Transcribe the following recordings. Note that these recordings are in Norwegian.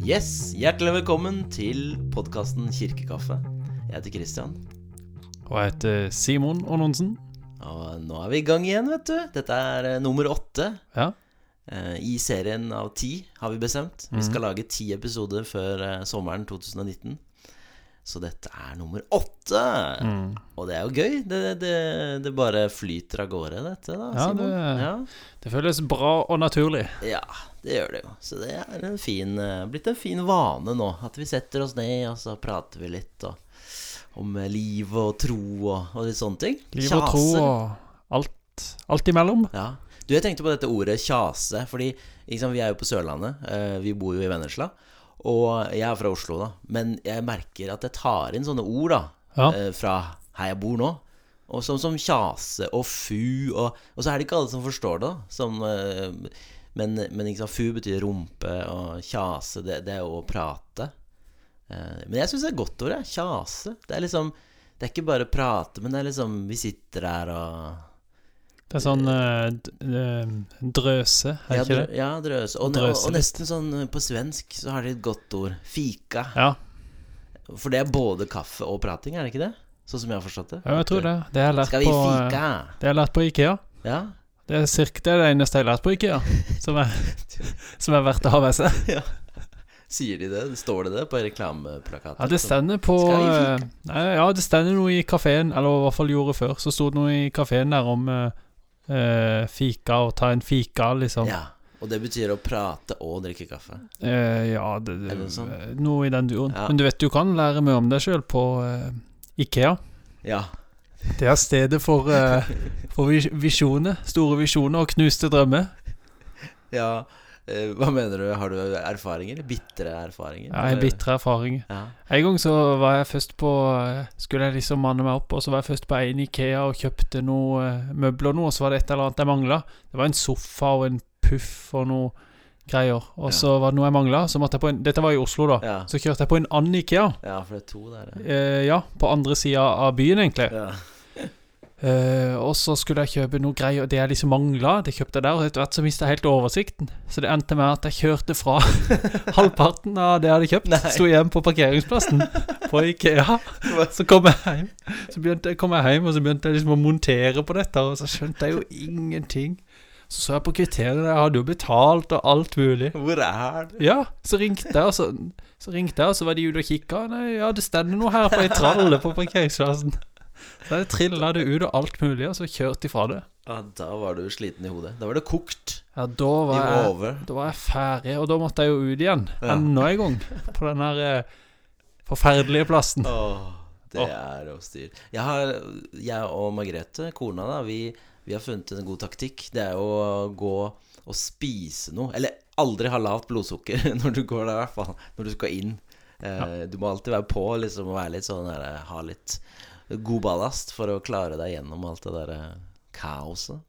Yes, Hjertelig velkommen til podkasten Kirkekaffe. Jeg heter Kristian. Og jeg heter Simon Aanonsen. Og nå er vi i gang igjen, vet du. Dette er eh, nummer åtte Ja. eh, i serien av ti, har vi bestemt. Vi skal lage ti episoder før eh, sommeren 2019. Så dette er nummer åtte! Og det er jo gøy. Det, det, det bare flyter av gårde, dette, da, Ja, det- Ja. Det føles bra og naturlig. Ja, det gjør det jo. Så det er en fin, eh, blitt en fin vane nå. At vi setter oss ned, og så prater vi litt og, om eh, liv og tro og, og litt sånne ting. Liv og tro og alt, alt imellom. Ja. Du, jeg tenkte på dette ordet kjase, fordi liksom, vi er jo på Sørlandet. eh, vi bor jo i Vennesla. Og jeg er fra Oslo, da. Men jeg merker at jeg tar inn sånne ord, da. Ja. eh, fra her jeg bor nå. Og som, som kjase og fu, og, og så er det ikke alle som forstår det. da, Som, eh, men, men sant, fu betyr rumpe, og kjase, det, det er jo å prate. Eh, men jeg syns det er godt ord, jeg. Kjase. Det er liksom Det er ikke bare prate, men det er liksom Vi sitter der og Det er sånn eh, eh, drøse, er ja, ikke det? Ja, drøse. Og, Drøse og nesten sånn eh, på svensk så har de et godt ord. Fika. Ja, For det er både kaffe og prating, er det ikke det? Sånn som jeg har forstått det. ja jeg tror det. Det har jeg lært Skal vi på, fika? det har jeg lært på Ikea. Ja. Det er, cirka, det er det eneste jeg har lært på Ikea, som er, som er verdt å ha med seg. Sier de det? Står det det på reklameplakaten? Ja, det stender på Skal vi nei, Ja, det stender noe i kafeen, eller i hvert fall gjorde før. Så sto det noe i kafeen der om eh, fika, og ta en fika, liksom. Ja. Og det betyr å prate og drikke kaffe. Eh, ja, det, det, det sånn? noe i den duoen. Ja. Men du vet, du kan lære mye om deg sjøl på uh, Ikea. Ja. Det er stedet for, uh, for visjoner. Store visjoner og knuste drømmer. ja. Eh, Hva mener du? Har du erfaringer? Bitre erfaringer? Ja, bitre erfaring. Ja. En gang så var jeg først på eh, Skulle jeg liksom manne meg opp, og så var jeg først på en Ikea og kjøpte noe eh, møbler og noe, og så var det et eller annet jeg mangla. Det var en sofa og en puff og noe greier. Og Ja. så var det noe jeg mangla, så måtte jeg på en Dette var i Oslo, da. Ja. Så kjørte jeg på en annen Ikea. ja, for det er to der. ja. Eh, ja, på andre sida av byen, egentlig. Ja. Eh, og så skulle jeg kjøpe noe greier, og det jeg liksom mangla, det kjøpte jeg der. Og etter hvert så mista jeg helt oversikten. Så det endte med at jeg kjørte fra halvparten av det jeg hadde kjøpt. Nei. Sto igjen på parkeringsplassen på Ikea. Så kom jeg hjem, så begynte, kom jeg hjem og så begynte jeg liksom å montere på dette, og så skjønte jeg jo ingenting. Så så jeg på kriteriene, jeg hadde jo betalt og alt mulig. Hvor er det? Ja, så ringte jeg, og så, så ringte jeg, og så var de ute og kikka. Nei, ja, det stender noe her på ei tralle på parkeringsplassen. Så jeg trilla det ut og alt mulig, og så kjørte de fra det. Ja, da var du sliten i hodet. Da var det kokt. Ja, da var, jeg, da var jeg ferdig, og da måtte jeg jo ut igjen. Ja. Enda en gang. På den her eh, forferdelige plassen. Åh, det Åh. er styre. Jeg, har, jeg og Margrethe, kona, da, vi, vi har funnet en god taktikk. Det er jo å gå og spise noe. Eller aldri ha lavt blodsukker når du går der, i hvert fall. Når du skal inn. Ja. Du må alltid være på liksom, og være litt sånn der, ha litt god ballast for å klare deg gjennom alt det der eh, kaoset.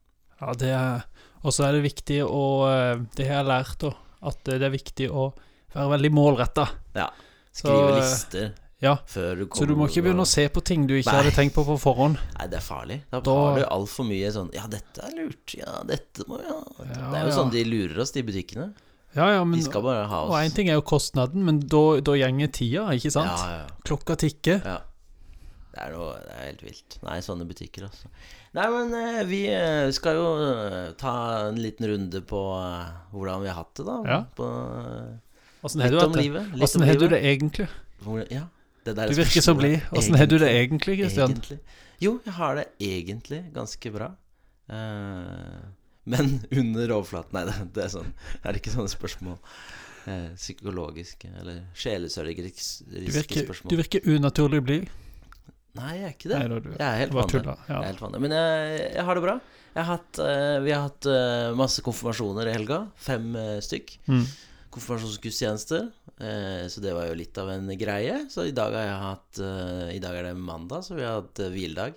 Ja, det er Og så er det viktig å eh, Det har jeg lært, da. At det er viktig å være veldig målretta. Ja. Skrive Så, eh, lister Ja. før du kommer Så du må ikke begynne å se på ting du ikke Nei. hadde tenkt på på forhånd. Nei, det er farlig. Da, Da- har du altfor mye sånn Ja, dette er lurt. Ja, dette må vi ha. det er jo ja. sånn de lurer oss, de butikkene. Ja, ja, men De skal bare ha Og oss. én ting er jo kostnaden, men da, da gjenger tida, ikke sant? Ja, ja, Klokka tikker. ja. Det er, noe, det er helt vilt. Nei, sånne butikker, altså. Nei, men eh, vi eh, skal jo eh, ta en liten runde på hvordan vi har hatt det, da. Ja. På, Åssen har du hatt det? Åssen har du det egentlig? Ja, det Du virker så spørsmålet. blid. Åssen har du det Egentlig. Kristian? Jo, jeg har det egentlig ganske bra. Uh, men under overflaten Nei, det, det er sånn Er det ikke sånne spørsmål? Uh, psykologiske eller sjelesørgeriske Du spørsmål? du virker unaturlig blid. Nei, jeg er ikke det. Nei, du, jeg er helt vanlig. Jeg er Ja. helt vanlig. Men jeg, jeg har det bra. Har hatt, uh, vi har hatt uh, masse konfirmasjoner i helga. Fem uh, stykk. Mm. Konfirmasjonsgudstjenester. Så det var jo litt av en greie. Så i dag har jeg hatt I dag er det mandag, så vi har hatt hviledag.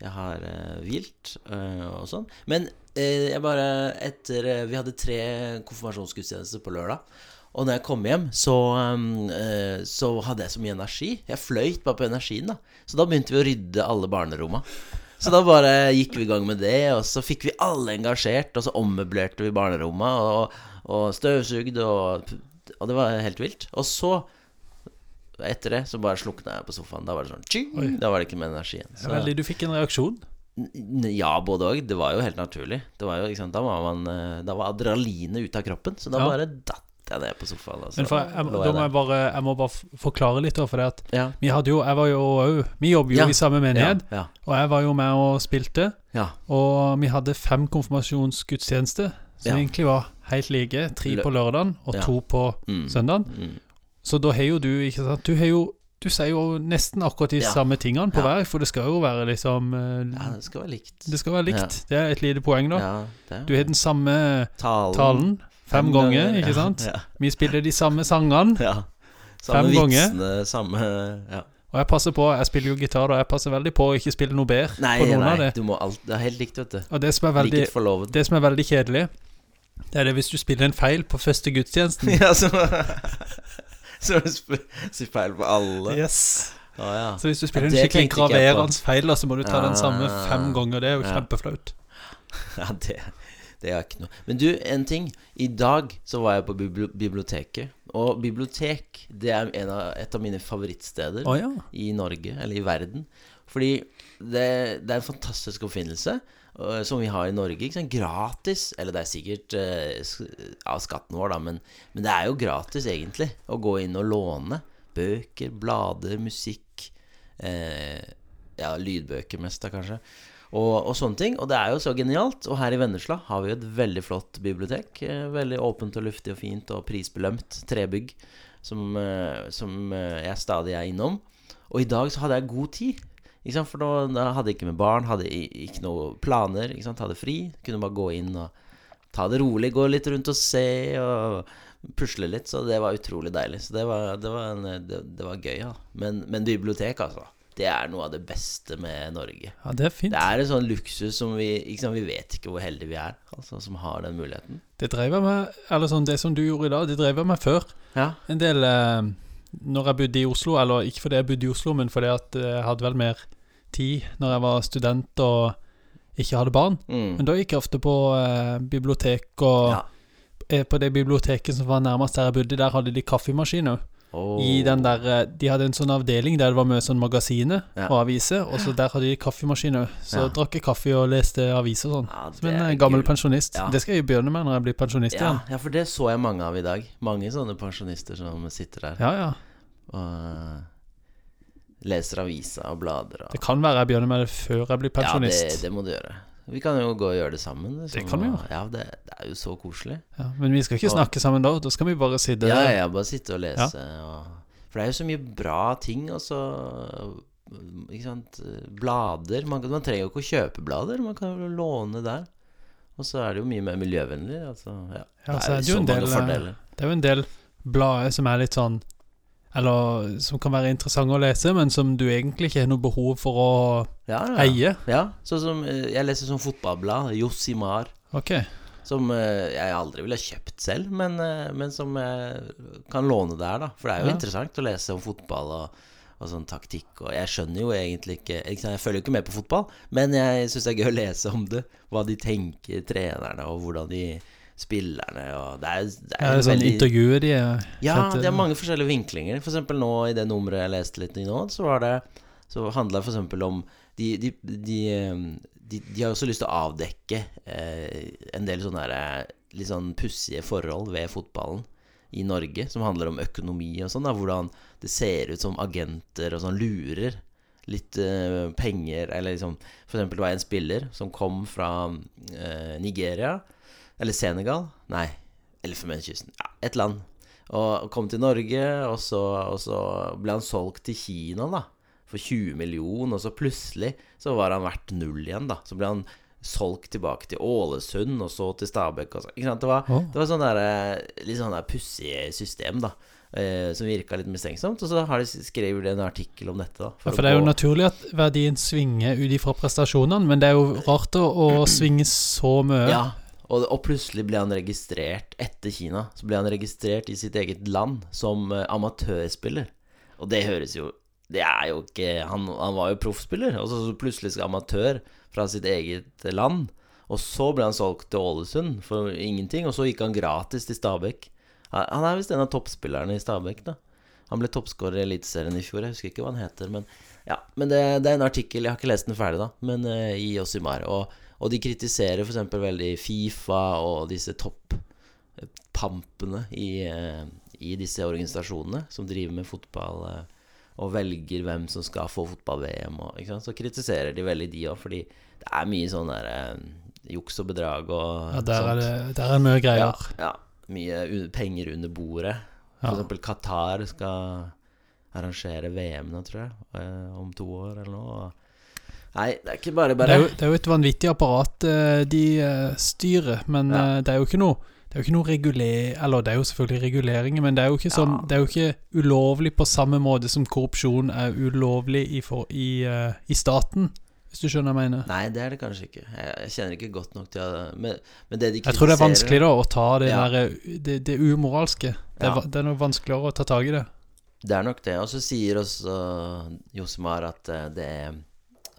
Jeg har hvilt og sånn. Men jeg bare etter Vi hadde tre konfirmasjonsgudstjenester på lørdag. Og når jeg kom hjem, så, eh, så hadde jeg så mye energi. Jeg fløyt bare på energien, da. Så da begynte vi å rydde alle barneromma. Så da bare gikk vi i gang med det, og så fikk vi alle engasjert, og så ommøblerte vi barneromma, og, og støvsugde og Og det var helt vilt. Og så, etter det, så bare slukna jeg på sofaen. Da var det sånn tjing, Da var det ikke mer energi igjen. Er veldig, du fikk en reaksjon. Ja, både òg. Det var jo helt naturlig. Det var jo? Da var, man, eh, da var adrenalinet ute av kroppen, så da Ja. bare datt jeg ned på sofaen. Altså. Men for, jeg, jeg, da må jeg bare Jeg må bare forklare litt, for det at Ja. vi hadde jo Jeg var jo Vi jobber jo Ja. i samme menighet, Ja, og jeg var jo med og spilte. ja. Og vi hadde fem konfirmasjonsgudstjenester, som Ja. egentlig var helt like. Tre på lørdagen og Ja. to på Mm. søndagen. Mm. Så da har jo du ikke sant Du har jo Du sier jo nesten akkurat de Ja. samme tingene på Ja. hver, for det skal jo være liksom eh, ja, det skal være likt. Det skal være likt. Det er et lite poeng, da. Ja, det Du har den samme Talen. talen fem ganger, ikke sant? Ja. Vi spiller de samme sangene. ja. Samme Fem vitsene, samme ja. Og jeg passer på, jeg spiller jo gitar, og Jeg passer veldig på å ikke spille noe bedre Nei, på noen av nei, det. du må alt Det er helt likt, vet du. Og det som er veldig, det som er veldig kjedelig, det er det hvis du spiller en feil på første gudstjenesten. ja, så Så du sp- sier feil på alle. Yes. Ah, ja. Så hvis du spiller en skikkelig graverende feil, da, så må du ta den samme Ah. fem ganger. Det er jo kjempeflaut. ja det, det er ikke noe. Men du, en ting. I dag så var jeg på biblioteket. Og bibliotek det er en av, et av mine favorittsteder oh, ja. i Norge, eller i verden. Fordi det, det er en fantastisk oppfinnelse uh, som vi har i Norge. Ikke sant? Gratis. Eller det er sikkert uh, av skatten vår, da, men, men det er jo gratis, egentlig, å gå inn og låne bøker, blader, musikk. Eh, ja, lydbøker mest, da, kanskje. Og, og sånne ting. Og det er jo så genialt. Og her i Vennesla har vi jo et veldig flott bibliotek. Eh, veldig åpent og luftig og fint og prisbelømt trebygg som, eh, som eh, jeg stadig er innom. Og i dag så hadde jeg god tid. For da, da hadde jeg ikke med barn, hadde ikke noen planer. Ikke sant? Hadde fri. Kunne bare gå inn og ta det rolig, gå litt rundt og se og pusle litt. Så det var utrolig deilig. Så det var, det var, en, det, det var gøy, ja. Men, men bibliotek, altså. Det er noe av det beste med Norge. ja, det er fint. Det er en sånn luksus som vi ikke sant, Vi vet ikke hvor heldige vi er, altså, som har den muligheten. Det drev jeg med Eller sånn, det som du gjorde i dag, det drev jeg med før. Ja. En del eh, Når jeg bodde i Oslo, eller ikke fordi jeg bodde i Oslo, men fordi at eh, jeg hadde vel mer tid når jeg var student og ikke hadde barn. Mm. Men da gikk jeg ofte på eh, bibliotek, og Ja. på det biblioteket som var nærmest der jeg bodde, der hadde de kaffemaskiner. Åh. I den der eh, De hadde en sånn avdeling der det var mye sånn magasiner Ja. og aviser, og så der hadde de kaffemaskiner. Så Ja. drakk jeg kaffe og leste aviser og sånn. Ja, Som en det eh, gammel pensjonist. Ja. Det skal jeg begynne med når jeg blir pensjonist Ja, igjen. ja, for det så jeg mange av i dag. Mange sånne pensjonister som sitter der Ja, ja. og øh, leser aviser og blader. Og, Det kan være jeg begynner med det før jeg blir ja, pensjonist. det, det må du gjøre. Vi kan jo gå og gjøre det sammen. liksom, Det kan vi jo. Ja, det, det er jo så koselig. Ja, men vi skal ikke Og- snakke sammen da. Da skal vi bare sitte Ja, ja, bare sitte og lese. Og, for det er jo så mye bra ting, og så Ikke sant. Blader. Man, man trenger jo ikke å kjøpe blader, man kan jo låne der. Og så er det jo mye mer miljøvennlig. Altså, ja. Ja, det så er er det jo så en mange del, eh, fordeler. Det er jo en del blader som er litt sånn Eller som kan være interessante å lese, men som du egentlig ikke har noe behov for å Ja, ja. eie. Ja, sånn som eh, Jeg leser sånn fotballblad, Josimar, Okay. som eh, jeg aldri ville kjøpt selv, men, eh, men som jeg kan låne der, da. For det er jo Ja. interessant å lese om fotball og, og sånn taktikk, og jeg skjønner jo egentlig ikke, ikke Jeg følger jo ikke med på fotball, men jeg syns det er gøy å lese om det. Hva de tenker, trenerne, og hvordan de spillerne og Det er, det Ja, er er sånn veldig intervjuer de har ja, det er mange forskjellige vinklinger. For eksempel nå i det nummeret jeg leste litt i nå, så var det Så handla det for eksempel om de, de, de, eh, de, de har også lyst til å avdekke eh, en del sånne her, eh, litt sånn pussige forhold ved fotballen i Norge, som handler om økonomi og sånn. Hvordan det ser ut som agenter og sånn lurer litt eh, penger Eller liksom For eksempel det var en spiller som kom fra eh, Nigeria, eller Senegal. Nei, Elfenbenskysten. Ja, et land. Og kom til Norge, og så, og så ble han solgt til Kina, da. For 20 millioner, og så plutselig så var han verdt null igjen, da. Så ble han solgt tilbake til Ålesund, og så til Stabekk og sånn. Ikke sant? Det var, det var sånn der, eh, litt sånn der pussig system, da. Eh, som virka litt mistenksomt. Og så har de skrevet en artikkel om dette, da. Ja, for det er jo naturlig at verdien svinger ut ifra prestasjonene, men det er jo rart å, å svinge så mye. Ja, og, og plutselig ble han registrert etter Kina. Så ble han registrert i sitt eget land som uh, amatørspiller. Og det høres jo Det er jo ikke Han, han var jo proffspiller, og så, så plutselig skal amatør fra sitt eget land. Og så ble han solgt til Ålesund for ingenting, og så gikk han gratis til Stabæk. Han er visst en av toppspillerne i Stabæk, da. Han ble toppskårer i Eliteserien i fjor. Jeg husker ikke hva han heter. Men, ja, men det, det er en artikkel, jeg har ikke lest den ferdig, da, men uh, i Josimar. Og, og de kritiserer f.eks. veldig Fifa og disse toppampene i, eh, i disse organisasjonene som driver med fotball. eh, og velger hvem som skal få fotball-VM. Så kritiserer de veldig de òg, fordi det er mye sånn der eh, juks og bedrag og Ja, der sånt. er det der er mye greier. Ja, ja. Mye penger under bordet. For Ja. eksempel Qatar skal arrangere VM nå, tror jeg, eh, om to år eller noe. Nei, det er ikke bare Det er, jo, det er jo et vanvittig apparat eh, de eh, styrer, men Ja. eh, det er jo ikke noe det er jo ikke noe reguler... Eller det er jo selvfølgelig reguleringer, men det er jo ikke sånn Ja. Det er jo ikke ulovlig på samme måte som korrupsjon er ulovlig i, for, i, uh, i staten, hvis du skjønner hva jeg mener. Nei, det er det kanskje ikke. Jeg, jeg kjenner ikke godt nok til å Men, men det de Jeg tror det er vanskelig da å ta det Ja. der Det, det umoralske. Det er, Ja. det er noe vanskeligere å ta tak i det. Det er nok det. Og så sier også Josmar at eh, det er,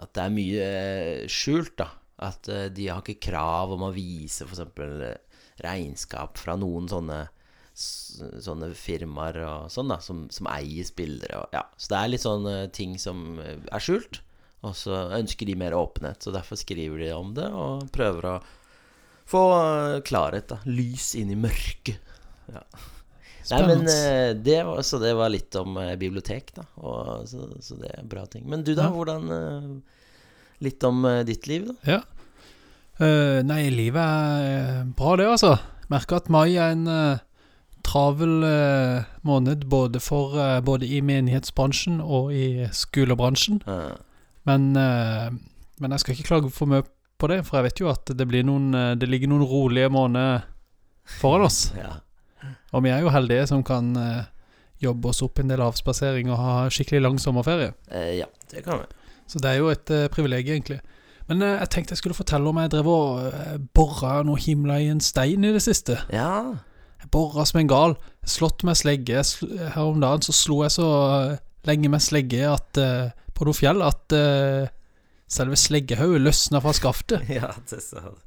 at det er mye eh, skjult, da. At eh, de har ikke krav om å vise f.eks. regnskap fra noen sånne Sånne firmaer og sånn, da, som, som eier spillere og Ja. Så det er litt sånne ting som eh, er skjult. Og så ønsker de mer åpenhet, så derfor skriver de om det og prøver å få eh, klarhet, da. Lys inn i mørket. Ja. Nei, men eh, det var, Så det var litt om eh, bibliotek, da. Og, så, så det er bra ting. Men du, da? Ja. Hvordan eh, Litt om ditt liv, da? Ja. Uh, nei, livet er bra, det, altså. Merker at mai er en uh, travel uh, måned både, for, både i menighetsbransjen og i skolebransjen. Eh, Men, men jeg skal ikke klage for mye på det, for jeg vet jo at det, blir noen, det ligger noen rolige måneder foran oss. ja. Og vi er jo heldige som kan eh, jobbe oss opp en del avspasering og ha skikkelig lang sommerferie. Eh, ja, det kan vi. Så det er jo et uh, privilegium, egentlig. Men eh, jeg tenkte jeg skulle fortelle om jeg drev og bora noe himla i en stein i det siste. Ja. Jeg bora som en gal. Slått med slegge. Her om dagen så slo jeg så eh, lenge med slegge at, eh, på noe fjell at eh, selve sleggehodet løsna fra skaftet. ja, det sa du.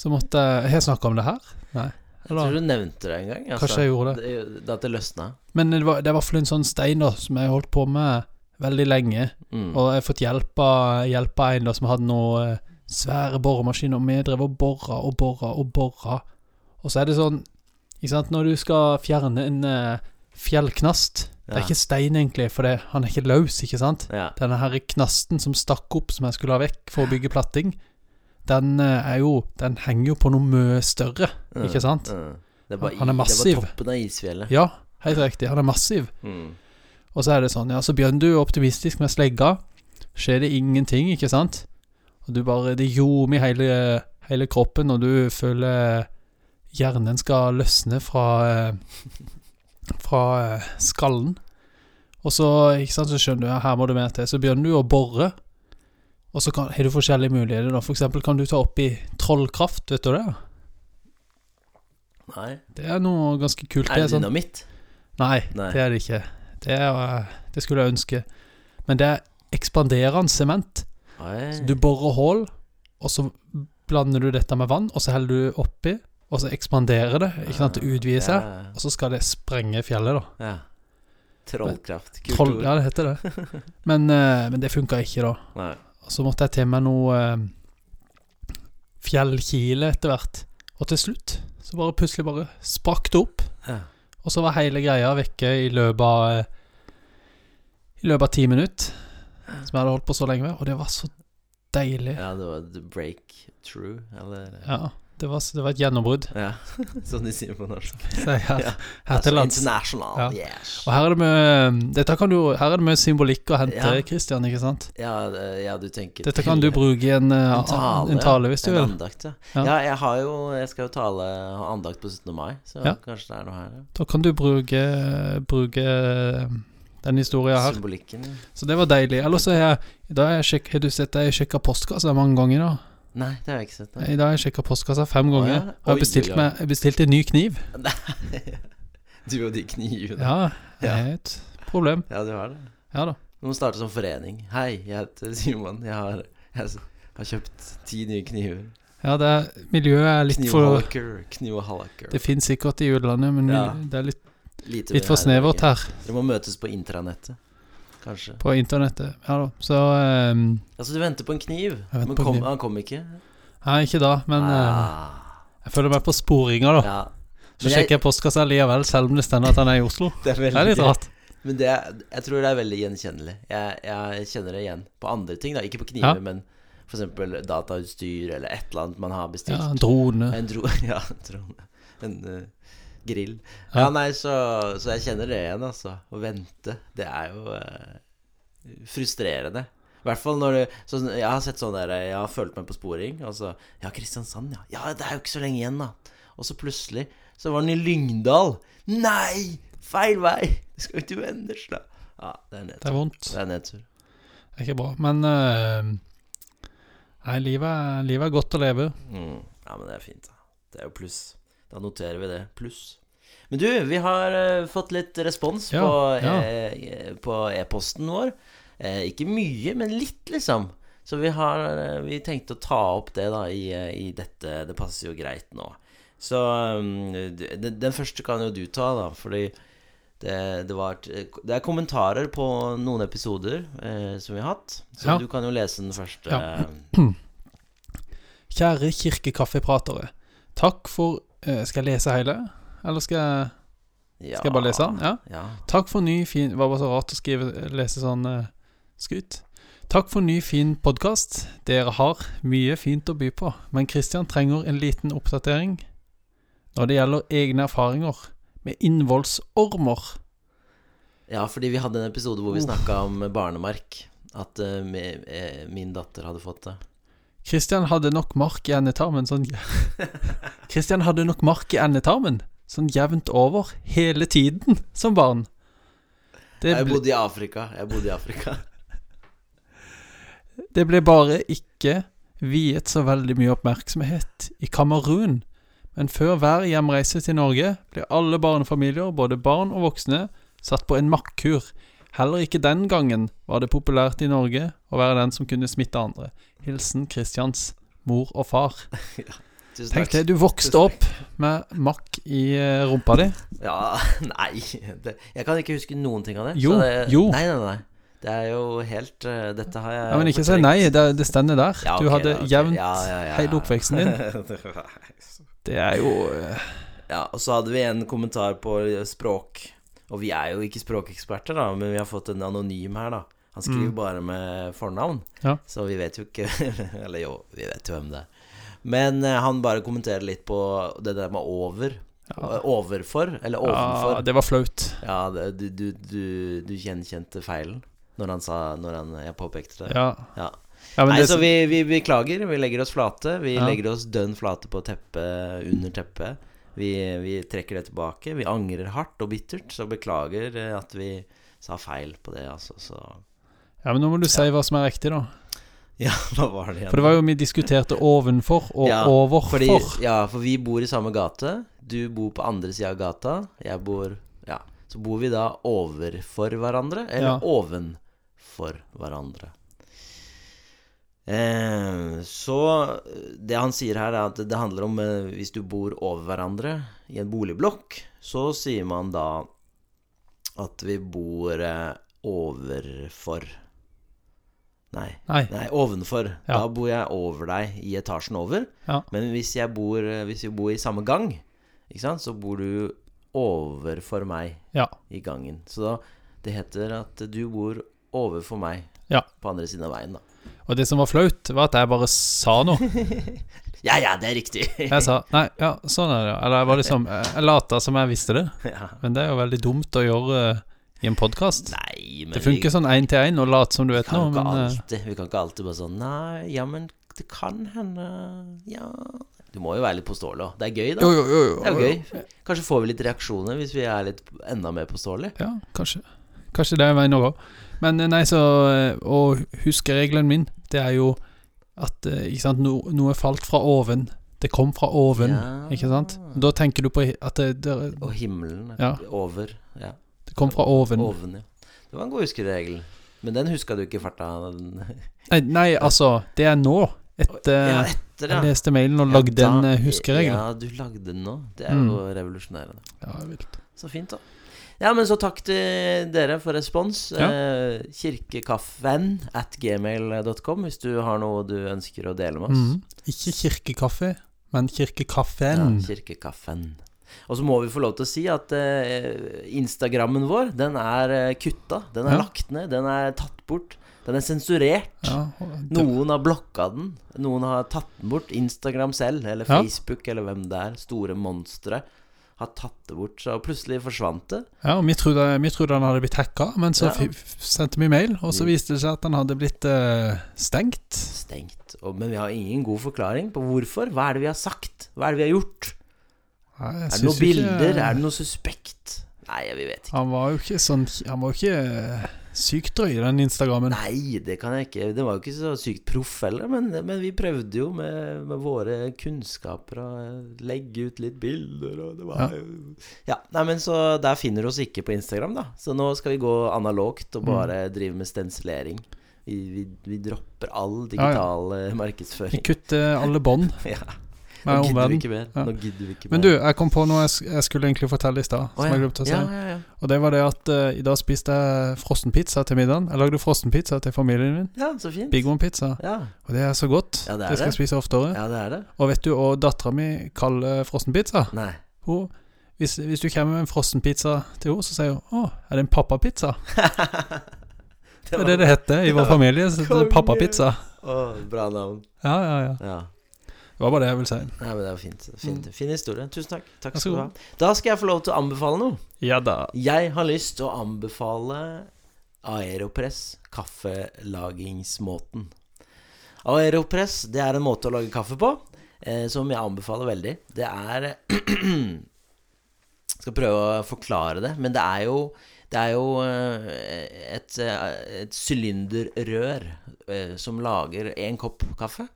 Så måtte jeg Har jeg snakka om det her? Nei. Jeg tror du nevnte det en gang. altså. Kanskje jeg gjorde det. det. At det løsna. men det var, det var i hvert fall en sånn stein da som jeg har holdt på med veldig lenge. Mm. Og jeg har fått hjelp av, hjelp av en da som hadde noe eh, svære boremaskiner. Og vi drev og bora og bora og bora. Og så er det sånn Ikke sant, når du skal fjerne en uh, fjellknast Det er ikke stein, egentlig, for det, han er ikke løs, ikke sant? Ja. Denne her knasten som stakk opp, som jeg skulle ha vekk for å bygge platting, den eh, er jo Den henger jo på noe mye større, Mm, ikke sant? mm. Det er bare, Han er massiv. Det var toppen av isfjellet. Ja, helt riktig. Han er massiv. Mm. Og så er det sånn, ja, så begynner du optimistisk med slegga. Skjer det ingenting, ikke sant? Og du bare Det ljomer i hele, hele kroppen, og du føler hjernen skal løsne fra eh, Fra eh, skallen. Og så, ikke sant, så skjønner du ja, her må du mer til. Så begynner du å bore. Og så kan, har du forskjellige muligheter. da For eksempel kan du ta opp i trollkraft, vet du det? Nei. Det er noe ganske kult. Er det sånn- dynamitt? Nei, Nei. det er det ikke. Det, er, det skulle jeg ønske. Men det er ekspanderende sement. Så Du borer hull, og så blander du dette med vann, og så heller du oppi, og så ekspanderer det. Ikke sant, det utvider seg. Ja, Og så skal det sprenge fjellet, da. ja. Trollkraft. Kult Troll, ja, det heter det. Men, eh, men det funka ikke, da. Nei. Og så måtte jeg til meg noe eh, fjellkile etter hvert. Og til slutt så bare plutselig bare sprakk det opp. Ja. Og så var hele greia vekke i løpet av eh, I løpet av ti minutter. Som jeg hadde holdt på så lenge med. Og det var så deilig. ja, det var the breakthrough, eller Ja, det var, det var et gjennombrudd. Ja, som de sier på norsk. Så Ja. Her til lands. International, Ja. yes. Og her er det med Dette kan du Her er det med symbolikk å hente, Ja. Christian, ikke sant? Ja, ja, du tenker Dette kan du bruke i en, eh, En tale, en tale hvis du en vil. andakt, ja. Ja. jeg har jo Jeg skal jo tale andakt på 17. mai, så kanskje det er noe her. Da kan du bruke Bruke den historien her. Symbolikken. Så det var deilig. Ellers har jeg da har jeg sjek, Har du sett deg jeg sjekka postkassa mange ganger, da? Nei, det har jeg ikke sett. Nei. I dag har jeg sjekka postkassa fem Å, ganger. ja? Og jeg har bestilt, oi, oi. meg, jeg bestilte en ny kniv. du og de knivene. Ja, det er et problem. Ja, du har det. Ja da. Du må starte som forening. Hei, jeg heter Simon. Jeg har, jeg har kjøpt ti nye kniver. Ja, det er, miljøet er litt for. Knivhalker. Det finnes sikkert i utlandet, men Ja. det er litt, litt for snevert her Dere må møtes på intranettet, kanskje. på internettet. Ja da. Så um, Altså, du venter på en kniv, men en kom, kniv. han kom ikke? Nei, ikke da, men ah. ah, jeg føler meg på sporinga, da. ja. Så Men jeg- sjekker jeg postkassa likevel, selv om det stender at han er i Oslo. Det er, Det er litt rart. Men det jeg tror det er veldig gjenkjennelig. Jeg, jeg kjenner det igjen på andre ting, da. Ikke på kniver, Ja. men f.eks. datautstyr eller et eller annet man har bestilt. Ja, drone. En dro... Ja, en drone. En eh, grill. Ja. Nei, så, så jeg kjenner det igjen, altså. Å vente. Det er jo eh, frustrerende. I hvert fall når du så, Jeg har sett sånn der Jeg har følt meg på sporing. Altså, Ja, Kristiansand, ja. Ja, det er jo ikke så lenge igjen, da. Og så plutselig så var den i Lyngdal. Nei! Feil vei! Det skal jo til Vennesla. Ja, det er Det er vondt. Det er nedtur. Det er ikke bra. Men uh, Nei, livet livet er godt å leve. Mm. Ja, men det er fint, da. Det er jo pluss. Da noterer vi det. Pluss. Men du, vi har uh, fått litt respons Ja, på, ja. eh, på e-posten vår. Eh, ikke mye, men litt, liksom. Så vi har eh, Vi tenkte å ta opp det da i, eh, i dette. Det passer jo greit nå. Så um, den, den første kan jo du ta, da, fordi det, det var Det er kommentarer på noen episoder eh, som vi har hatt. Så Ja. du kan jo lese den første. Ja. Kjære kirkekaffepratere. Takk for eh, Skal jeg lese hele? Eller skal jeg Skal jeg bare lese den? Ja. ja. Takk for ny, fin Det var bare så rart å skrive, lese sånn uh, skryt. Takk for ny, fin podkast. Dere har mye fint å by på, men Kristian trenger en liten oppdatering når det gjelder egne erfaringer med innvollsormer. Ja, fordi vi hadde en episode hvor vi snakka om barnemark. At uh, eh, min datter hadde fått det. Christian hadde nok mark i endetarmen sånn Kristian hadde nok mark i endetarmen sånn jevnt over hele tiden som barn. Det Jeg bodde i Afrika. Jeg bodde i Afrika. det ble bare ikke viet så veldig mye oppmerksomhet i Kamerun. Men før hver hjemreise til Norge ble alle barnefamilier, både barn og voksne, satt på en makkur. Heller ikke den gangen var det populært i Norge å være den som kunne smitte andre. Hilsen Kristians mor og far. Tusen Tenk det, du vokste opp med makk i eh, rumpa di. Ja, nei det, Jeg kan ikke huske noen ting av det. Jo, så det, jo. Nei, nei, nei. Det er jo helt uh, Dette har jeg Ja, men ikke si nei, det, det stender der. Ja, Du hadde okay. jevnt Ja, ja, ja, hele oppveksten din. Det er jo uh... Ja, og så hadde vi en kommentar på språk. Og vi er jo ikke språkeksperter, da, men vi har fått en anonym her, da. Han skriver Mm. bare med fornavn, Ja. så vi vet jo ikke Eller jo, vi vet jo hvem det er. Men eh, han bare kommenterer litt på det der med over. ja, Overfor, eller ja, det var flaut. Ja, du, du, du, du gjenkjente feilen når han sa Når han, jeg påpekte det. Ja. Ja. Ja, Nei, det, så vi, vi beklager. Vi legger oss flate. Vi Ja. legger oss dønn flate på teppet under teppet. Vi, vi trekker det tilbake. Vi angrer hardt og bittert, så beklager eh, at vi sa feil på det, altså. Så ja, men nå må du si hva som er riktig, da. Ja, hva var det igjen? For det var jo vi diskuterte ovenfor og Ja, overfor. Fordi, ja, for vi bor i samme gate. Du bor på andre sida av gata. Jeg bor Ja. Så bor vi da overfor hverandre, eller Ja. ovenfor hverandre. Eh, så det han sier her, er at det handler om eh, hvis du bor over hverandre i en boligblokk, så sier man da at vi bor eh, overfor Nei. Nei. Nei, ovenfor. Ja. Da bor jeg over deg i etasjen over. Ja. Men hvis jeg bor Hvis vi bor i samme gang, ikke sant, så bor du overfor meg Ja. i gangen. Så da det heter at du bor overfor meg på andre siden av veien, da. Og det som var flaut, var at jeg bare sa noe. Ja, ja, det er riktig. Jeg sa nei, ja, sånn er det. Eller jeg var liksom Jeg lata som jeg visste det. ja. Men det er jo veldig dumt å gjøre eh, i en podkast. Det funker sånn én til én å late som du vet noe, men eh, alltid Vi kan ikke alltid bare sånn Nei, ja, men det kan hende Ja Du må jo være litt påståelig òg. Det er gøy, da. Jo, jo, jo. Det er jo. gøy. Kanskje får vi litt reaksjoner hvis vi er litt enda mer påståelige. Ja, kanskje. Kanskje det er veien å gå. Men eh, nei, så eh, Å huske regelen min, det er jo at eh, ikke sant, no, noe falt fra oven. Det kom fra oven, Ja. ikke sant? Da tenker du på at det, det, Og himmelen Ja. over. Ja. det kom fra oven. Oven, ja. Det var en god huskeregel. Men den huska du ikke i farta. Nei, nei, altså, det er nå etter ja, etter, Jeg leste mailen og lagde ja, da- en huskeregel. Ja, du lagde den nå. Det er Mm. jo revolusjonerende. Ja, vilt. Så fint, da. Ja, men så takk til dere for respons. Ja. Eh, kirkekaffen at gmail.com hvis du har noe du ønsker å dele med oss. Mm. Ikke kirkekaffe, men kirkekaffen. Ja, kirkekaffen. Og så må vi få lov til å si at eh, Instagrammen vår, den er eh, kutta. Den er Ja. lagt ned. Den er tatt bort. Den er sensurert. Ja, det- Noen har blokka den. Noen har tatt den bort. Instagram selv, eller. Facebook, eller hvem det er. Store monstre har tatt det bort. Så plutselig forsvant det. Ja, og vi trodde, vi trodde han hadde blitt hacka, men så Ja. sendte vi mail, og så Mm. viste det seg at han hadde blitt uh, stengt. Stengt. Og, men vi har ingen god forklaring på hvorfor. Hva er det vi har sagt? Hva er det vi har gjort? Nei, Er det noen bilder? ikke-? Er det noe suspekt? Nei, vi vet ikke. Han var jo ikke sånn Han var jo ikke sykt drøy, den Instagrammen. Nei, det kan jeg ikke. Det var jo ikke så sykt proff heller, men, men vi prøvde jo med, med våre kunnskaper å eh, legge ut litt bilder, og det var Ja. jo Ja, nei, men så der finner du oss ikke på Instagram, da. Så nå skal vi gå analogt og bare drive med stensilering. Vi, vi, vi dropper all digital ja, Vi markedsføring. kutter alle bånd Ja, nå gidder vi ikke mer. Ja. Vi ikke mer. Men du, jeg kom på noe jeg, jeg skulle egentlig fortelle i stad, oh, som jeg glemte å si. Ja. Og det var det at uh, i dag spiste jeg frossenpizza til middagen. Jeg lagde frossenpizza til familien min. ja, så fint. Big One-pizza. Ja, Og det er så godt. Ja, det er det skal jeg spise oftere. ja, det er det. Og vet du hva dattera mi kaller frossenpizza? Nei. Hun, hvis, hvis du kommer med en frossenpizza til henne, så sier hun 'Å, er det en pappapizza?' Det er det det heter i vår familie. Så det er pappapizza. Oh, bra navn. Ja, ja, ja. Ja. Det var bare det jeg ville si. Ja, men det var fint. fint. Fin historie. Tusen takk. Takk skal du ha. Da skal jeg få lov til å anbefale noe. Ja da. Jeg har lyst til å anbefale Aeropress kaffelagingsmåten. Aeropress det er en måte å lage kaffe på eh, som jeg anbefaler veldig. Det er Skal prøve å forklare det, men det er jo det er jo eh, et, eh, et sylinderrør eh, som lager én kopp kaffe.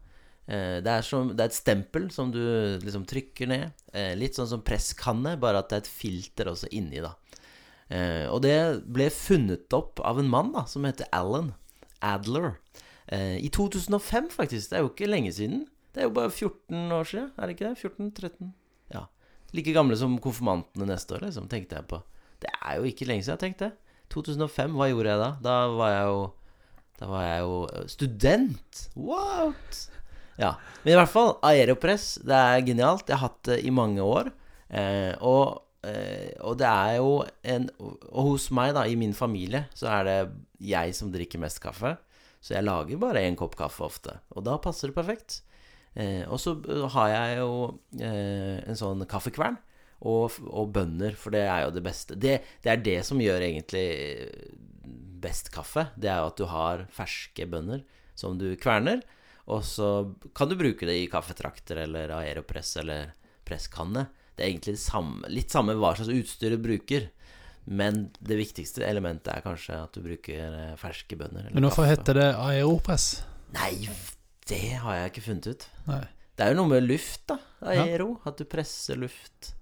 Eh, Det er, som, det er et stempel som du liksom trykker ned. Eh, Litt sånn som presskanne, bare at det er et filter også inni, da. Eh, Og det ble funnet opp av en mann da som heter Alan Adler. I 2005, faktisk. Det er jo ikke lenge siden. Det er jo bare 14 år siden, er det ikke det? 14-13? Ja. Like gamle som konfirmantene neste år, liksom, tenkte jeg på. Det er jo ikke lenge siden, jeg tenkte det 2005, hva gjorde jeg da? Da var jeg jo Da var jeg jo student. What? Ja. Men i hvert fall, Aeropress, det er genialt. Jeg har hatt det i mange år. Eh, og, eh, og det er jo en Og hos meg, da, i min familie, så er det jeg som drikker mest kaffe. Så jeg lager bare én kopp kaffe ofte. Og da passer det perfekt. Eh, og så har jeg jo eh, en sånn kaffekvern. Og, og bønner, for det er jo det beste. Det, det er det som gjør egentlig best kaffe. Det er jo at du har ferske bønner som du kverner. Og så kan du bruke det i kaffetrakter eller aeropress eller presskanne. Det er egentlig det samme, litt samme hva slags utstyr du bruker. Men det viktigste elementet er kanskje at du bruker eh, ferske bønner. eller Men hvorfor kaffe. heter det Aeropress? Nei, det har jeg ikke funnet ut. Nei. Det er jo noe med luft, da. Aero. At du presser luft.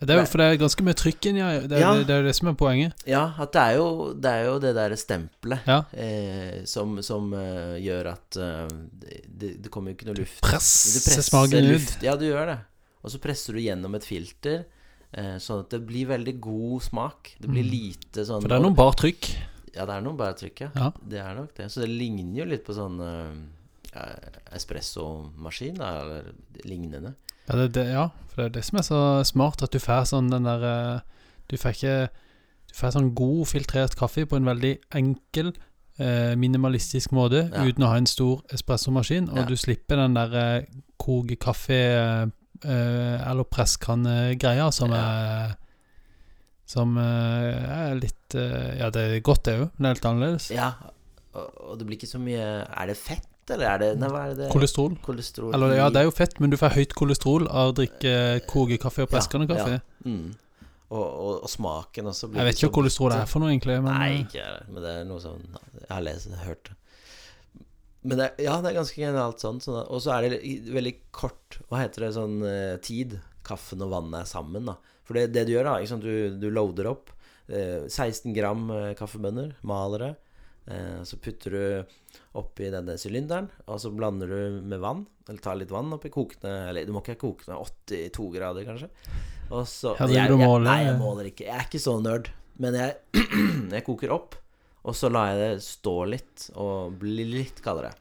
Det er jo for det er ganske mye trykk inni her. Det, er- Ja. det er jo det som er poenget. Ja, at det er jo det, er jo det der stempelet Ja. eh, som, som uh, gjør at uh, det, det kommer jo ikke noe luft. Du Presser smaken ut. Ja, du gjør det. Og så presser du gjennom et filter, eh, sånn at det blir veldig god smak. Det blir Mm. lite sånn For det er noe bare trykk. Ja, det er noe bare trykk, ja. Ja. Det er nok det. Så det ligner jo litt på sånn uh, espressomaskin, eller lignende. Ja, det, det, ja, for det er det som er så smart, at du får sånn den der eh, Du får ikke Du får sånn god filtrert kaffe på en veldig enkel, eh, minimalistisk måte, Ja. uten å ha en stor espressomaskin, og Ja. du slipper den der eh, koke kaffe eh, eller presskanne-greia som er Som er litt Ja, det er godt, det òg, men det er helt annerledes. Ja, og, og det blir ikke så mye Er det fett, eller er det Nei, hva er det? Kolesterol. Kolesterol. Eller ja, det er jo fett, men du får høyt kolesterol av å drikke kokekaffe og Ja, presskanne-kaffe. ja. Mm. Og, og, og smaken også blir Jeg vet ikke hva kolesterol er for noe, egentlig. Men Nei, eh, ikke jeg, men det er noe sånn Jeg har lest det, hørt det. Men det, ja, det er ganske genialt sånn. sånn og så er det veldig kort Hva heter det sånn eh, tid? Kaffen og vannet er sammen, da. For det, det du gjør, da ikke sant? Du, du loader opp eh, 16 gram eh, kaffebønner, maler det. Eh, så putter du oppi denne sylinderen, og så blander du med vann. Eller tar litt vann oppi kokende Eller du må ikke koke ned 82 grader, kanskje. Og så Ja, jeg, jeg, måler? Nei, jeg måler ikke. Jeg er ikke så nerd. Men jeg, jeg koker opp, og så lar jeg det stå litt og bli litt kaldere.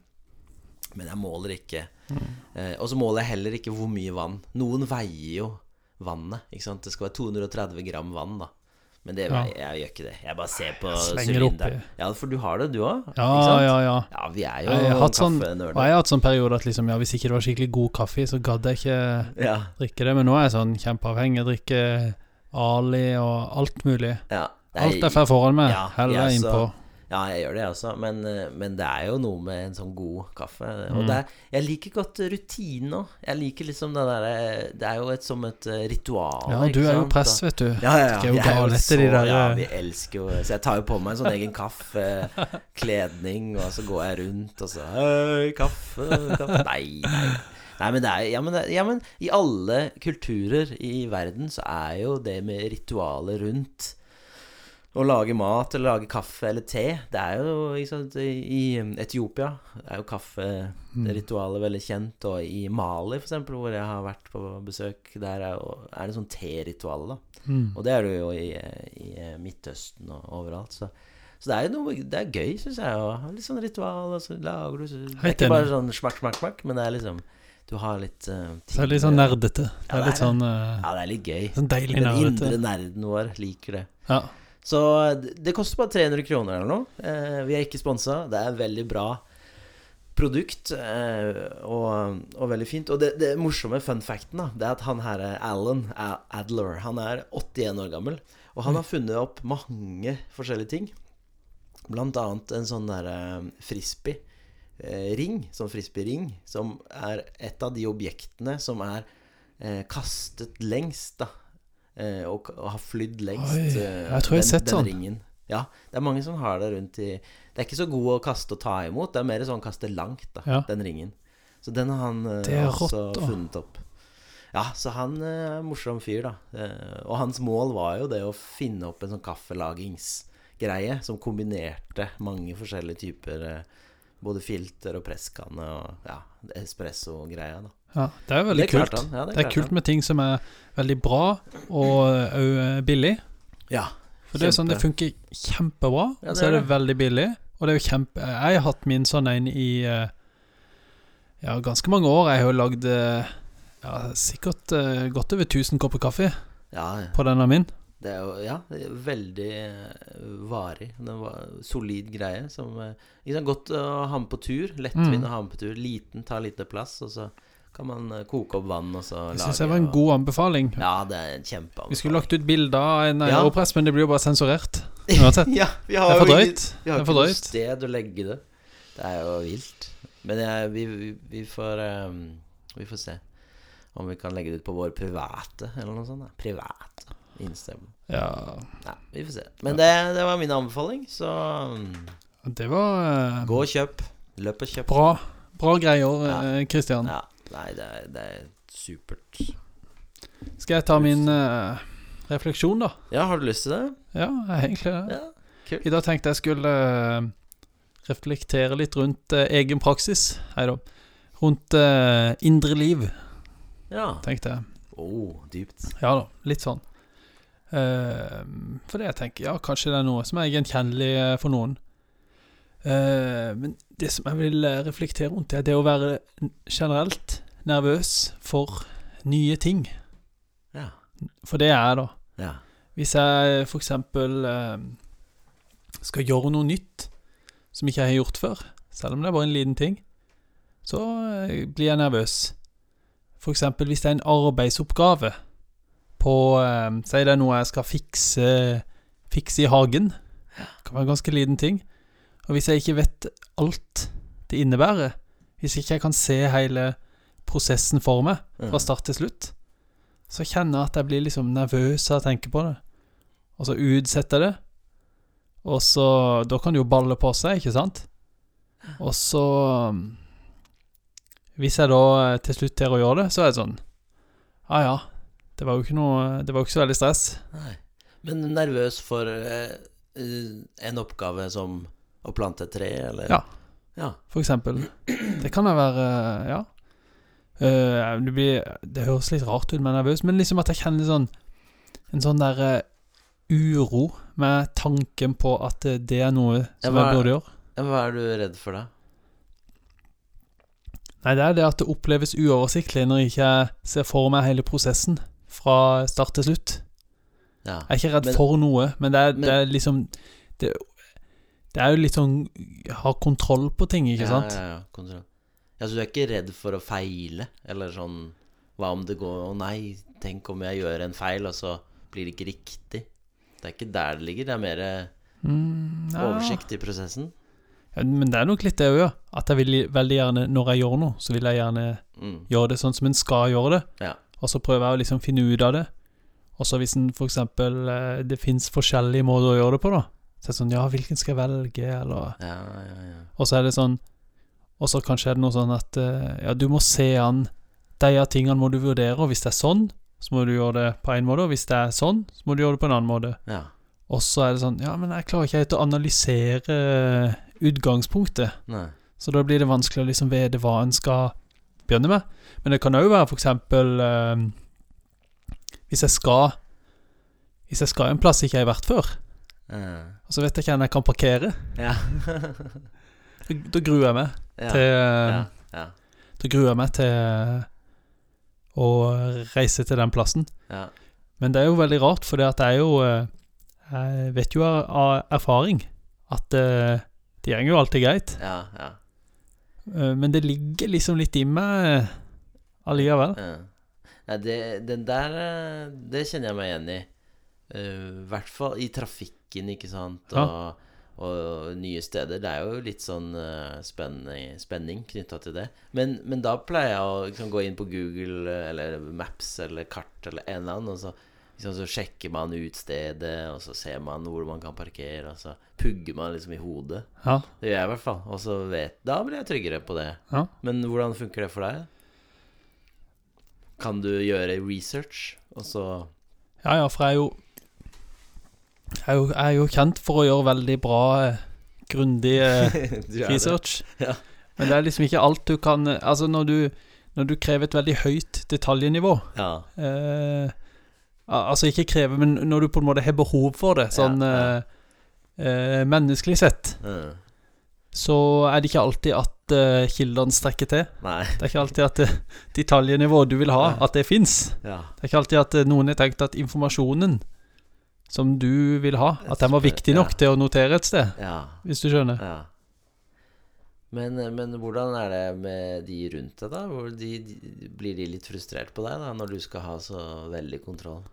Men jeg måler ikke. Mm. Eh, og så måler jeg heller ikke hvor mye vann. Noen veier jo vannet. Ikke sant? Det skal være 230 gram vann, da. Men det, jeg, jeg gjør ikke det. Jeg bare ser på sylinderen. Ja, for du har det, du òg? Ja, ja, ja. Ja, vi er jo Jeg har sånn, og jeg har hatt sånn periode at liksom, ja, hvis ikke det var skikkelig god kaffe, så gadd jeg ikke Ja, drikke det. Men nå er jeg sånn kjempeavhengig. Jeg drikker Ali og alt mulig. ja. Alt jeg får foran meg, Ja, heller innpå. Ja, jeg gjør det, jeg også. Men, eh, men det er jo noe med en sånn god kaffe. Og Mm. det er, jeg liker godt rutinen òg. Jeg liker liksom det derre Det er jo et, som et eh, ritual. Ja, du er jo press, vet du. Ja, ja, ja. Er gale så- der, Ja, eh, vi elsker jo Så jeg tar jo på meg en sånn egen kaffekledning, og så går jeg rundt, og så Hei, kaffe, kaffe Nei, nei. Nei, men det er ja men, det, ja, men i alle kulturer i verden så er jo det med ritualet rundt å lage mat eller lage kaffe eller te Det er jo sant, I Etiopia er jo kafferitualet veldig kjent, og i Mali, eksempel, hvor jeg har vært på besøk, der er, jo, er det sånn te-ritual da. Mm. Og det er det jo i, i Midtøsten og overalt. Så, så det er jo noe Det er gøy, syns jeg, å ha litt sånn ritual. Og så lager du så, Det er ikke bare sånn smakk, smakk, smakk, men det er liksom Du har litt eh, Så det er litt sånn nerdete. Det Ja, er det litt er sånn, uh, Ja, det er litt gøy. sånn deilig Den indre nerden vår liker det. Ja. Så det, koster bare 300 kroner eller noe. Eh, vi er ikke sponsa. Det er veldig bra produkt eh, og, og veldig fint. Og det, det morsomme fun facten da Det er at han her Alan Adler Han er 81 år gammel. Og han har funnet opp mange forskjellige ting. Blant annet en sånn derre frisbee-ring. Sånn frisbee-ring. Som er et av de objektene som er eh, kastet lengst, da. Eh, og, og har flydd lengst. Oi, eh, jeg tror jeg har sett den sånn. ringen. Ja, det er mange som har det rundt i Det er ikke så god å kaste og ta imot. Det er mer sånn kaste langt, da, Ja. den ringen. Så den har han eh, også rått, funnet opp. Ja, så han er en morsom fyr, da. Og hans mål var jo det å finne opp en sånn kaffelagingsgreie som kombinerte mange forskjellige typer eh, både filter og presskanne og ja, espresso-greia, da. ja, det er veldig Det kult. Ja, det Det er kult med ting som er veldig bra og òg billig. Ja. For det er sånn det funker kjempebra, Ja, og så er det veldig billig. Og det er jo kjempe Jeg har hatt min sånn en i eh, ja, ganske mange år. Jeg har jo lagd eh, ja, sikkert eh, godt over 1000 kopper kaffe ja, på denne min. Det er jo ja, veldig eh, varig. Det var solid greie. Som liksom, Godt å ha med på tur. Lettvint Mm. å ha med på tur. Liten, tar lite plass, og så kan man eh, koke opp vann og så lage syns det var en og- god anbefaling. Ja, det er en kjempeanbefaling. Vi skulle lagt ut bilder av en Ja. aeropress, men det blir jo bare sensurert. Uansett. ja, vi Det er for drøyt. Vi har ikke noe sted å legge det. Det er jo vilt. Men jeg, vi, vi, vi får um, Vi får se om vi kan legge det ut på vår private, eller noe sånt. Da. Private Instagram. Ja, Nei, vi får se. Men det, det var min anbefaling, så mm, det var eh, gå og kjøp. Løp og kjøp. bra, bra greier, Ja. eh, Christian. Ja, nei, det er, det er supert. Skal jeg ta min eh, refleksjon, da? Ja, har du lyst til det? Ja, egentlig det. Ja. I dag tenkte jeg skulle eh, reflektere litt rundt eh, egen praksis. Hei da. Rundt eh, indre liv, Ja. tenkte jeg. Oh, dypt. Ja da, litt sånn. Uh, for det jeg tenker, ja, kanskje det er noe som er gjenkjennelig eh, for noen. Uh, men det som jeg vil eh, reflektere rundt, det er det å være generelt nervøs for nye ting. Ja. For det er jeg, da. Ja. Hvis jeg for eksempel eh, skal gjøre noe nytt som ikke jeg har gjort før, selv om det er bare en liten ting, så eh, blir jeg nervøs. Eksempel hvis det er en arbeidsoppgave på eh, Si det er noe jeg skal fikse, fikse i hagen. Det kan være en ganske liten ting. Og hvis jeg ikke vet alt det innebærer, hvis ikke jeg kan se hele prosessen for meg, fra start til slutt, så kjenner jeg at jeg blir liksom nervøs av å tenke på det. Og så utsetter jeg det. Og så Da kan det jo balle på seg, ikke sant? Og så Hvis jeg da eh, til slutt til å gjøre det, så er det sånn Ja ja, det var jo ikke noe Det var jo ikke så veldig stress. Nei. Men nervøs for eh, eh, en oppgave som Å plante et tre, eller? Ja. Ja. for eksempel. Det kan da være Ja. Uh, det, blir, det høres litt rart ut med nervøs, men liksom at jeg kjenner sånn en sånn der uh, uro med tanken på at eh, det er noe Ja, hva- jeg burde gjøre. Ja, Hva er du redd for, da? Nei, det er det at det oppleves uoversiktlig når jeg ikke ser for meg hele prosessen fra start til slutt. Ja. Jeg er ikke redd Men- for noe, men det er, Men- det er liksom det, det er jo litt sånn Ha kontroll på ting, ikke ja, sant? Ja, ja, kontroll. Ja, Så du er ikke redd for å feile? Eller sånn Hva om det går Å nei, tenk om jeg gjør en feil, og så blir det ikke riktig? Det er ikke der det ligger. Det er mer Mm, ja. oversikt i prosessen. Ja, men det er nok litt det òg, ja. At jeg vil veldig gjerne, når jeg gjør noe, så vil jeg gjerne Mm. gjøre det sånn som en skal gjøre det. Ja. Og så prøver jeg å liksom finne ut av det. Og så hvis en for eksempel eh, Det fins forskjellige måter å gjøre det på, da. Så er det sånn Ja, hvilken skal jeg velge, eller Ja, ja, ja. Og så er det sånn Og så kanskje er det noe sånn at eh, Ja, du må se an De tingene må du vurdere, og hvis det er sånn, så må du gjøre det på en måte, og hvis det er sånn, så må du gjøre det på en annen måte. ja. Og så er det sånn Ja, men jeg klarer ikke helt å analysere utgangspunktet. Nei. Så da blir det vanskelig å liksom vite hva en skal begynne med. Men det kan òg være for eksempel eh, Hvis jeg skal Hvis jeg skal en plass ikke jeg har vært før, mm. og så vet jeg ikke hvor jeg kan parkere, Ja. da, da gruer jeg meg ja. til eh, ja. Da gruer jeg meg til eh, å reise til den plassen. ja. Men det er jo veldig rart, for det at jeg er jo eh, Jeg vet jo av av erfaring at det, det går jo alltid greit. ja, ja. Eh, Men det ligger liksom litt i meg eh, allikevel. Ja. Nei, det, den der eh, Det kjenner jeg meg igjen i. I hvert fall i trafikken, ikke sant. og, Og, og nye steder. Det er jo litt sånn uh, spenning, spenning knytta til det. Men, men da pleier jeg å liksom, gå inn på Google eller Maps eller kart eller en eller annen, og så, liksom, så sjekker man utstedet, og så ser man hvor man kan parkere, og så pugger man liksom i hodet. Ja. Det gjør jeg i hvert fall. Og så vet Da blir jeg tryggere på det. Ja. Men hvordan funker det for deg? Kan du gjøre research, og så Ja, ja, for jeg er jo Jeg er jo, jeg er jo kjent for å gjøre veldig bra, eh, grundig eh, det. research. Ja. Men det er liksom ikke alt du kan eh, Altså, når du, når du krever et veldig høyt detaljnivå Ja. eh, Altså ikke kreve, men når du på en måte har behov for det, sånn Ja, eh, eh, menneskelig sett, Mm. så er det ikke alltid at eh, kildene strekker til. Nei. Det er ikke alltid at det detaljnivået du vil ha, Nei. at det fins. Ja. Det er ikke alltid at eh, noen har tenkt at informasjonen som du vil ha, at den var viktig nok Ja. til å notere et sted, Ja. hvis du skjønner. ja. Men, men hvordan er det med de rundt deg, da? De, de, blir de litt frustrert på deg da, når du skal ha så veldig kontroll?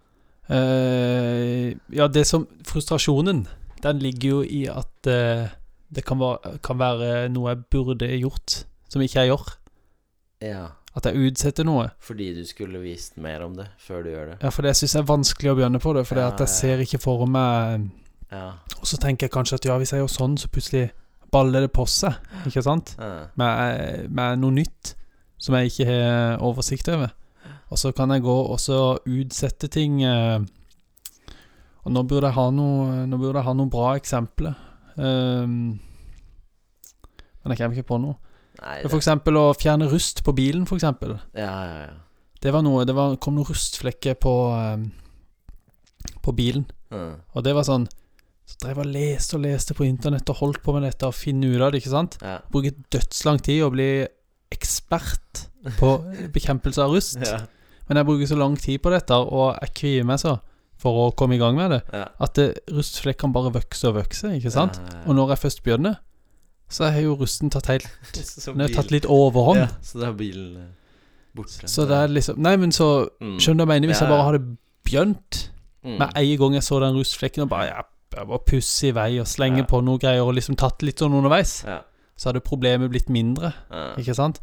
Eh, ja, det som Frustrasjonen, den ligger jo i at uh, det kan være, kan være noe jeg burde gjort, som ikke jeg gjør. Ja. At jeg utsetter noe. Fordi du skulle visst mer om det før du gjør det? Ja, for det syns jeg er vanskelig å begynne på det, for Ja, jeg ja. ser ikke for meg Ja. Og så tenker jeg kanskje at ja, hvis jeg gjør sånn, så plutselig baller det på seg, ikke sant? Med, med noe nytt som jeg ikke har oversikt over. Og så kan jeg gå og så utsette ting eh, Og nå burde jeg ha noe burde jeg ha noen bra eksempler. Um, men jeg kommer ikke på noe. Nei, For eksempel å fjerne rust på bilen, for eksempel. Ja, ja, ja. Det var noe Det var, kom noen rustflekker på um, På bilen. Mm. Og det var sånn Så drev jeg og leste og leste på internett og holdt på med dette og finne ut av det, ikke sant? Ja. Bruke dødslang tid og bli ekspert på bekjempelse av rust. Ja. Men jeg bruker så lang tid på dette, og jeg kvier meg så for å komme i gang med det, Ja. at rustflekkene bare vokser og vokser, ikke sant? Ja, ja, ja. Og når jeg først begynner, så har jo rusten tatt helt Den har tatt litt overhånd. Ja, så det er bilen eh. Så det er liksom Nei, men så Mm. Skjønner du hva jeg mener? Hvis Ja, jeg bare hadde begynt Mm. med en gang jeg så den rustflekken, og bare ja, jeg bare pusse i vei og slenge Ja. på noe greier, og liksom tatt litt sånn underveis, Ja. så hadde problemet blitt mindre. Ja. Ikke sant?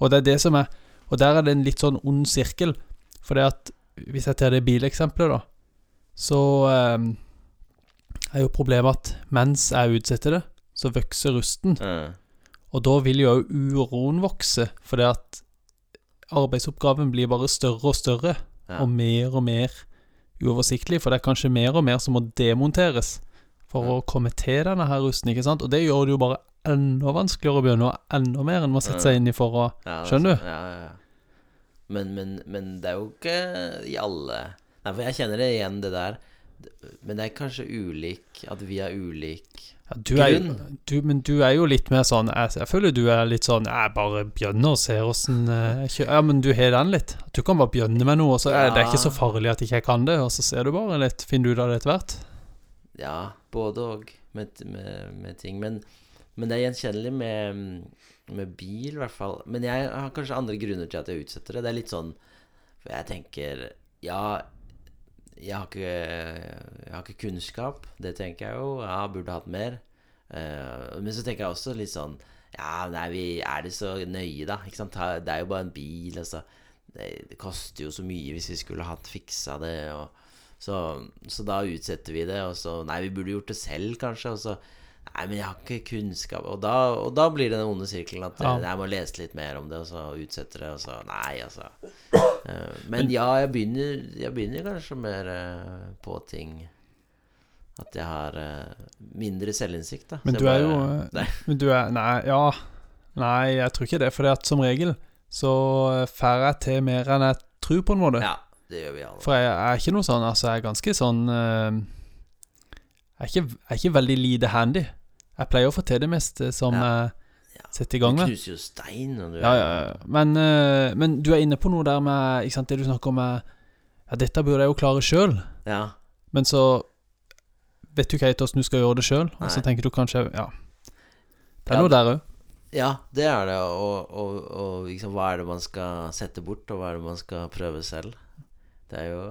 Og det er det som er Og der er det en litt sånn ond sirkel. For det at Hvis jeg tar det bileksempelet, da, så eh, er jo problemet at mens jeg utsetter det, så vokser rusten. Mm. Og da vil jo òg uroen vokse, for det at arbeidsoppgaven blir bare større og større, Ja. og mer og mer uoversiktlig, for det er kanskje mer og mer som må demonteres for Ja. å komme til denne her rusten, ikke sant? Og det gjør det jo bare enda vanskeligere å begynne, og enda mer enn å sette seg inn i for å Skjønner du? Ja, ja, ja. Men, men, men det er jo ikke i alle Nei, for jeg kjenner det igjen, det der. Men det er kanskje ulik At vi er ulik ja, du er, Grunn. du, Men du er jo litt mer sånn Jeg, jeg føler du er litt sånn Jeg bare bjønner og ser åssen eh, Ja, men du har den litt. Du kan bare bjønne med noe, og så er det ikke så farlig at ikke jeg kan det, og så ser du bare litt Finner du ut av det etter hvert. Ja, både og med, med, med ting. Men, men det er gjenkjennelig med, med bil, i hvert fall. Men jeg har kanskje andre grunner til at jeg utsetter det. Det er litt sånn For jeg tenker Ja, jeg har ikke, jeg har ikke kunnskap. Det tenker jeg jo. Ja, burde hatt mer. Uh, men så tenker jeg også litt sånn Ja, nei, vi er det så nøye, da? Ikke sant? Det er jo bare en bil, altså. Det, det koster jo så mye hvis vi skulle hatt fiksa det. Og, så, så da utsetter vi det, og så Nei, vi burde gjort det selv, kanskje. Og så Nei, men jeg har ikke kunnskap. Og da, og da blir det den onde sirkelen at Ja. eh, jeg må lese litt mer om det, og så utsetter det, og så Nei, altså. Eh, Men ja, jeg begynner, jeg begynner kanskje mer eh, på ting At jeg har mindre selvinnsikt, da. Men du jeg er jo Nei. Men du er Nei, ja. Nei, jeg tror ikke det. For det at som regel så får jeg til mer enn jeg tror, på en måte. Ja, det gjør vi alle. For jeg er ikke noe sånn Altså, jeg er ganske sånn jeg, er ikke, jeg er ikke veldig lite handy. Jeg pleier å få til det meste som Ja. jeg setter i gang med. knuser jo stein når du Ja, ja, ja. Men, uh, men du er inne på noe der med ikke sant, Det du snakker om med Ja, dette burde jeg jo klare sjøl. ja. Men så vet du ikke helt åssen du skal gjøre det sjøl, og så tenker du kanskje Ja. Det er noe der òg. Ja, det er det. Og, og, og liksom, hva er det man skal sette bort, og hva er det man skal prøve selv? Det er jo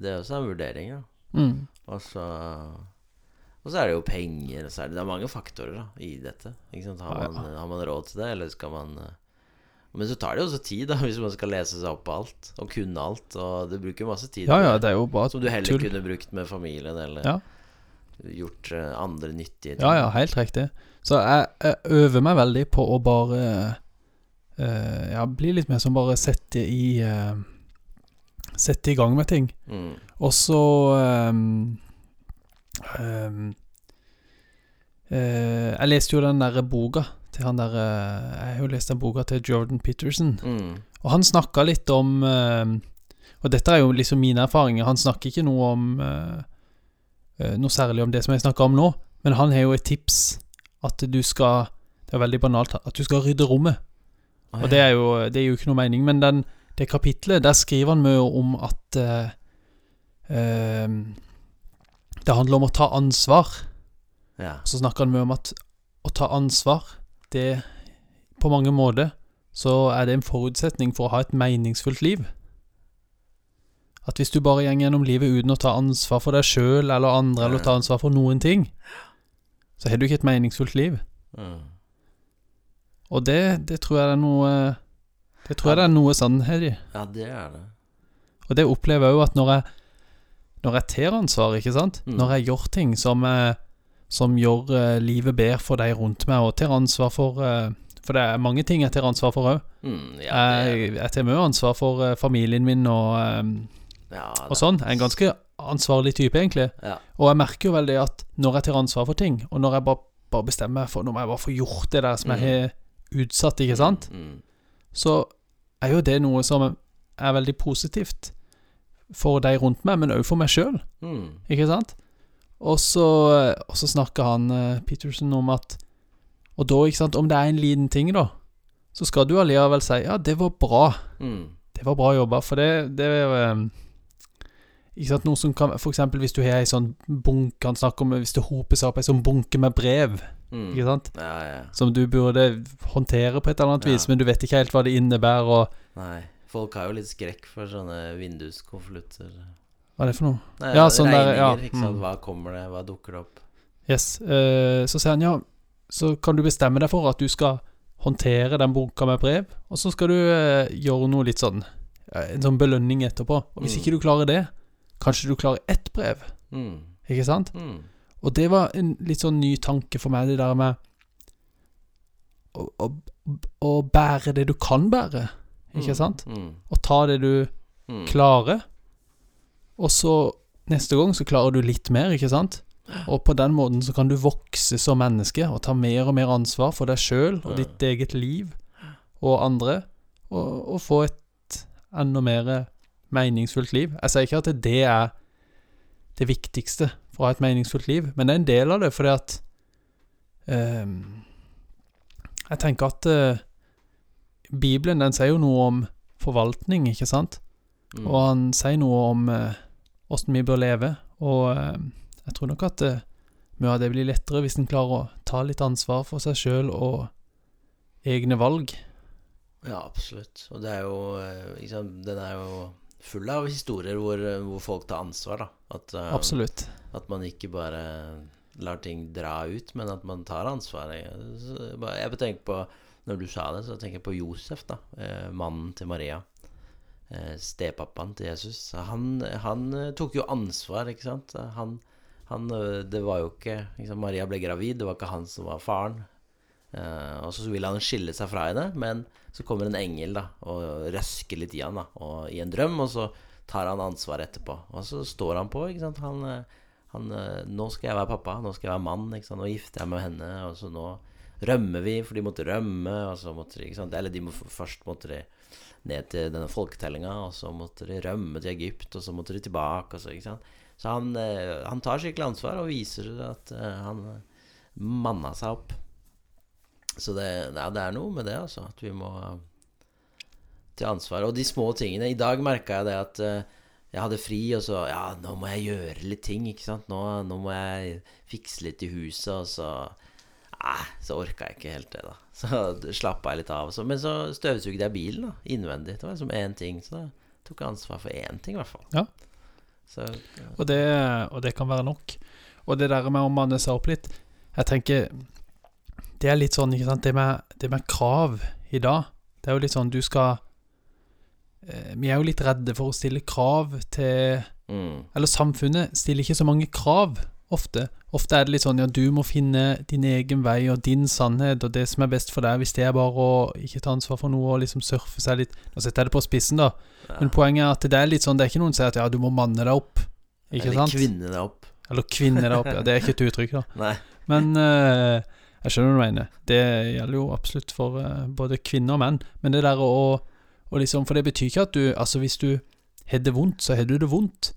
Det er også en vurdering, ja. Mm. Og så Og så er det jo penger, og så er det, det er mange faktorer da, i dette. Har, man, har man råd til det, eller skal man eh, Men så tar det jo også tid, da, hvis man skal lese seg opp på alt, og kunne alt. Og det bruker masse tid Ja, ja, det, er jo bare som du heller tull. kunne brukt med familien, eller Ja. gjort eh, andre nyttige ting. Ja, ja, helt riktig. Så jeg, jeg øver meg veldig på å bare uh, Ja, bli litt mer som bare sette i uh, Sette i gang med ting. Mm. Og så ehm, ehm, uh, Jeg leste jo den derre boka til han der uh, Jeg har jo lest den boka til Jordan Peterson. Mm. Og han snakka litt om ehm, Og dette er jo liksom mine erfaringer. Han snakker ikke noe om eh, eh, Noe særlig om det som jeg snakker om nå, men han har jo et tips at du skal Det er veldig banalt at du skal rydde rommet. Å, Og det er jo, det er jo ikke noe mening, men den, det kapitlet, der skriver han mye om at eh, eh, det handler om å ta ansvar. ja. Så snakker han mye om at å ta ansvar, det På mange måter så er det en forutsetning for å ha et meningsfullt liv. At hvis du bare går gjennom livet uten å ta ansvar for deg sjøl eller andre, eller ta ansvar for noen ting, så har du ikke et meningsfullt liv. Mm. Og det, det tror jeg det er noe Det tror jeg det er noe sannhet i. ja, det er det. Og det opplever jeg jo at når jeg Når jeg tar ansvar, ikke sant Mm. Når jeg gjør ting som eh, Som gjør uh, livet bedre for de rundt meg, og tar ansvar for uh, For det er mange ting jeg tar ansvar for òg. Mm, ja, er Jeg, jeg tar mye ansvar for uh, familien min og, um, ja, og sånn. Jeg er en ganske ansvarlig type, egentlig. Ja. Og jeg merker jo veldig at når jeg tar ansvar for ting, og når jeg bare, bare bestemmer meg for Nå må jeg bare få gjort det der som jeg Mm. har utsatt, ikke sant, Mm, så er jo det noe som er veldig positivt for de rundt meg, men òg for meg sjøl. mm. Ikke sant? Og så, og så snakker han uh, Peterson om at Og da, ikke sant, om det er en liten ting, da, så skal du allikevel si ja, det var bra. Mm. Det var bra jobba. For det, det eh, Ikke sant, noe som kan For eksempel hvis du har ei sånn bunke Han snakker om hvis det hoper seg opp ei sånn bunke med brev, Mm. ikke sant, Ja, ja. som du burde håndtere på et eller annet Ja. vis, men du vet ikke helt hva det innebærer, og Nei. Folk har jo litt skrekk for sånne vinduskonvolutter. Hva er det for noe? Nei, Ja, sånn der, ja. ikke sant. Mm. Hva kommer det, hva dukker det opp? Yes. Uh, så sier han ja, så kan du bestemme deg for at du skal håndtere den bunka med brev, og så skal du uh, gjøre noe litt sånn eh, En sånn belønning etterpå. Og hvis Mm. ikke du klarer det, kanskje du klarer ett brev, Mm. ikke sant? Mm. Og det var en litt sånn ny tanke for meg, det der med å, å, å bære det du kan bære, ikke Mm. sant? Mm. Og ta det du Mm. klarer, og så neste gang så klarer du litt mer, ikke sant? Og på den måten så kan du vokse som menneske og ta mer og mer ansvar for deg sjøl og ditt eget liv og andre, og, og få et enda mer meningsfullt liv. Jeg sier ikke at det er det viktigste for å ha et meningsfullt liv, men det er en del av det, fordi at um, Jeg tenker at eh, Bibelen den sier jo noe om forvaltning, ikke sant? Mm. Og han sier noe om åssen vi bør leve, og eh, jeg tror nok at eh, mye av det blir lettere hvis en klarer å ta litt ansvar for seg sjøl og egne valg. Ja, absolutt. Og det er jo liksom, Den er jo full av historier hvor, eh, hvor folk tar ansvar, da. At, uh, Absolutt. at man ikke bare lar ting dra ut, men at man tar ansvar. Jeg, jeg tenker på Når du sa det, så tenker jeg på Josef, da. Eh, mannen til Maria. Eh, stepappaen til Jesus. Han, han eh, tok jo ansvar, ikke sant. Han, han Det var jo ikke, sant? Maria ble gravid, det var ikke han som var faren. Og så ville han skille seg fra henne, men så kommer en engel da og røsker litt i han da Og i en drøm, og så tar han ansvar etterpå. Og så står han på, ikke sant. Han, han 'Nå skal jeg være pappa. Nå skal jeg være mann.' ikke sant? Nå gifter jeg meg med henne. Og så nå rømmer vi, for de måtte rømme. Og så måtte de, ikke sant? Eller de må, først måtte de ned til denne folketellinga, og så måtte de rømme til Egypt, og så måtte de tilbake. Så, så han, eh, han tar skikkelig ansvar og viser at eh, han eh, manna seg opp. Så det, ja, det er noe med det, altså. At vi må til ansvar. Og de små tingene. I dag merka jeg det at jeg hadde fri, og så Ja, nå må jeg gjøre litt ting, ikke sant. Nå, nå må jeg fikse litt i huset, og så Nei, så orka jeg ikke helt det, da. Så slappa jeg litt av. Så, men så støvsugde jeg bilen, da. Innvendig. Det var liksom én ting. Så da tok jeg ansvar for én ting, i hvert fall. Ja. Så Og det, og det kan være nok. Og det der med å manne seg opp litt Jeg tenker Det er litt sånn, ikke sant Det med, det med krav i dag Det er jo litt sånn du skal eh, Vi er jo litt redde for å stille krav til mm, Eller samfunnet stiller ikke så mange krav ofte. Ofte er det litt sånn ja, du må finne din egen vei og din sannhet og det som er best for deg. Hvis det er bare å ikke ta ansvar for noe og liksom surfe seg litt Nå setter jeg det på spissen, da. ja. Men poenget er at det er litt sånn Det er ikke noen som sier at ja, du må manne deg opp. Ikke Eller sant? kvinne deg opp. Eller kvinne deg opp. Ja, det er ikke et uttrykk, da. Nei. Men uh, jeg skjønner hva du mener. Det gjelder jo absolutt for uh, både kvinner og menn. Men det der å, å liksom For det betyr ikke at du Altså, hvis du har det vondt, så har du det vondt.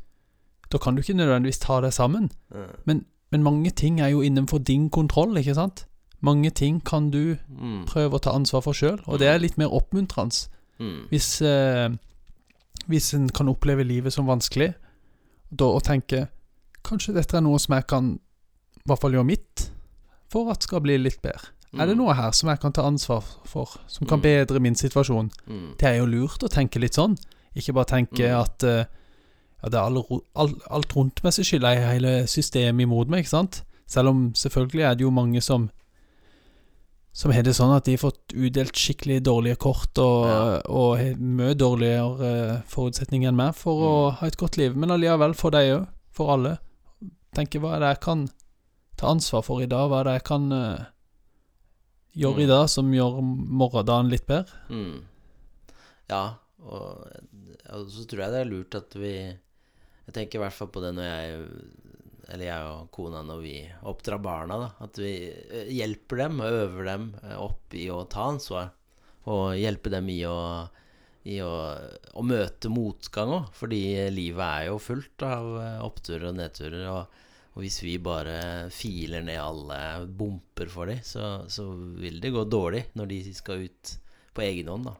Da kan du ikke nødvendigvis ta deg sammen. Mm. Men mange ting er jo innenfor din kontroll, ikke sant? Mange ting kan du Mm. prøve å ta ansvar for sjøl, og det er litt mer oppmuntrende. Mm. Hvis, eh, hvis en kan oppleve livet som vanskelig, da å tenke Kanskje dette er noe som jeg kan i hvert fall gjøre mitt for at det skal bli litt bedre. Er det Mm. noe her som jeg kan ta ansvar for, som kan Mm. bedre min situasjon? Mm. Det er jo lurt å tenke litt sånn. Ikke bare tenke Mm. at eh, ja, det er all, all, alt rundt meg som skylder hele systemet imot meg, ikke sant? Selv om selvfølgelig er det jo mange som som har det sånn at de har fått utdelt skikkelig dårlige kort og, Ja. og har mye dårligere eh, forutsetninger enn meg for å Mm. ha et godt liv. Men allikevel, for deg òg, for alle. Tenke hva er det jeg kan ta ansvar for i dag? Hva er det jeg kan uh, gjøre Mm. i dag som gjør morgendagen litt bedre? Mm. Ja, og, og så tror jeg det er lurt at vi Jeg tenker i hvert fall på det når jeg Eller jeg og kona når vi oppdrar barna, da. At vi eh, hjelper dem og øver dem eh, opp i å ta ansvar. Og hjelpe dem i å, i å, å møte motgang òg. Fordi livet er jo fullt av eh, oppturer og nedturer. Og, og hvis vi bare filer ned alle bumper for dem, så, så vil det gå dårlig når de skal ut på egen hånd, da.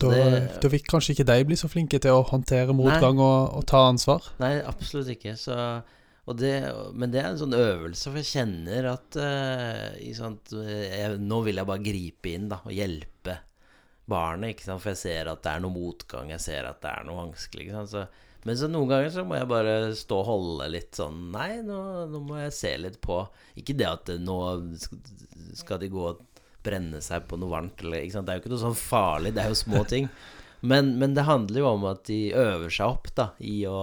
Da, det, da vil kanskje ikke de bli så flinke til å håndtere motgang og, og ta ansvar. Nei, absolutt ikke. Så, det, men det er en sånn øvelse, for jeg kjenner at uh, i sånt, eh, jeg, Nå vil jeg bare gripe inn da, og hjelpe barnet, sant? for jeg ser at det er noe motgang, jeg ser at det er noe vanskelig. Sant? Så, men så noen ganger så må jeg bare stå og holde litt sånn Nei, nå, nå må jeg se litt på Ikke det at eh, nå skal de gå og brenne seg på noe varmt, eller, ikke sant? det er jo ikke noe sånn farlig, det er jo små ting. Men, men det handler jo om at de øver seg opp da, i å,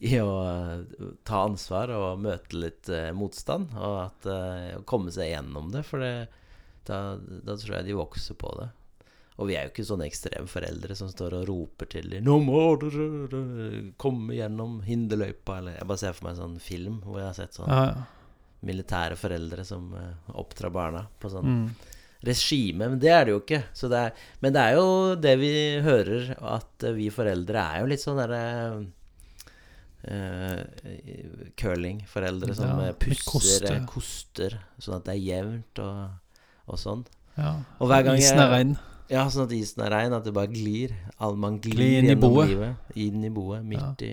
i å eh, ta ansvar og møte litt eh, motstand. Og at, eh, komme seg gjennom det, for det, da, da tror jeg de vokser på det. Og vi er jo ikke sånne ekstremforeldre som står og roper til dem 'Nå må dere komme gjennom hinderløypa', eller Jeg bare ser for meg en sånn film hvor jeg har sett sånn Ja, ja. Militære foreldre som eh, oppdrar barna på sånn Mm. regime. Men det er det jo ikke. Så det er, men det er jo det vi hører, at eh, vi foreldre er jo litt sånn derre uh, Curlingforeldre som Ja, eh, pusser, koster. eh, koster, sånn at det er jevnt og, og sånn. ja. Og hver gang Isen er rein. Ja, sånn at isen er rein, at det bare glir. All, man glir Glir inn i gjennom boet. livet. Inn i boet, midt i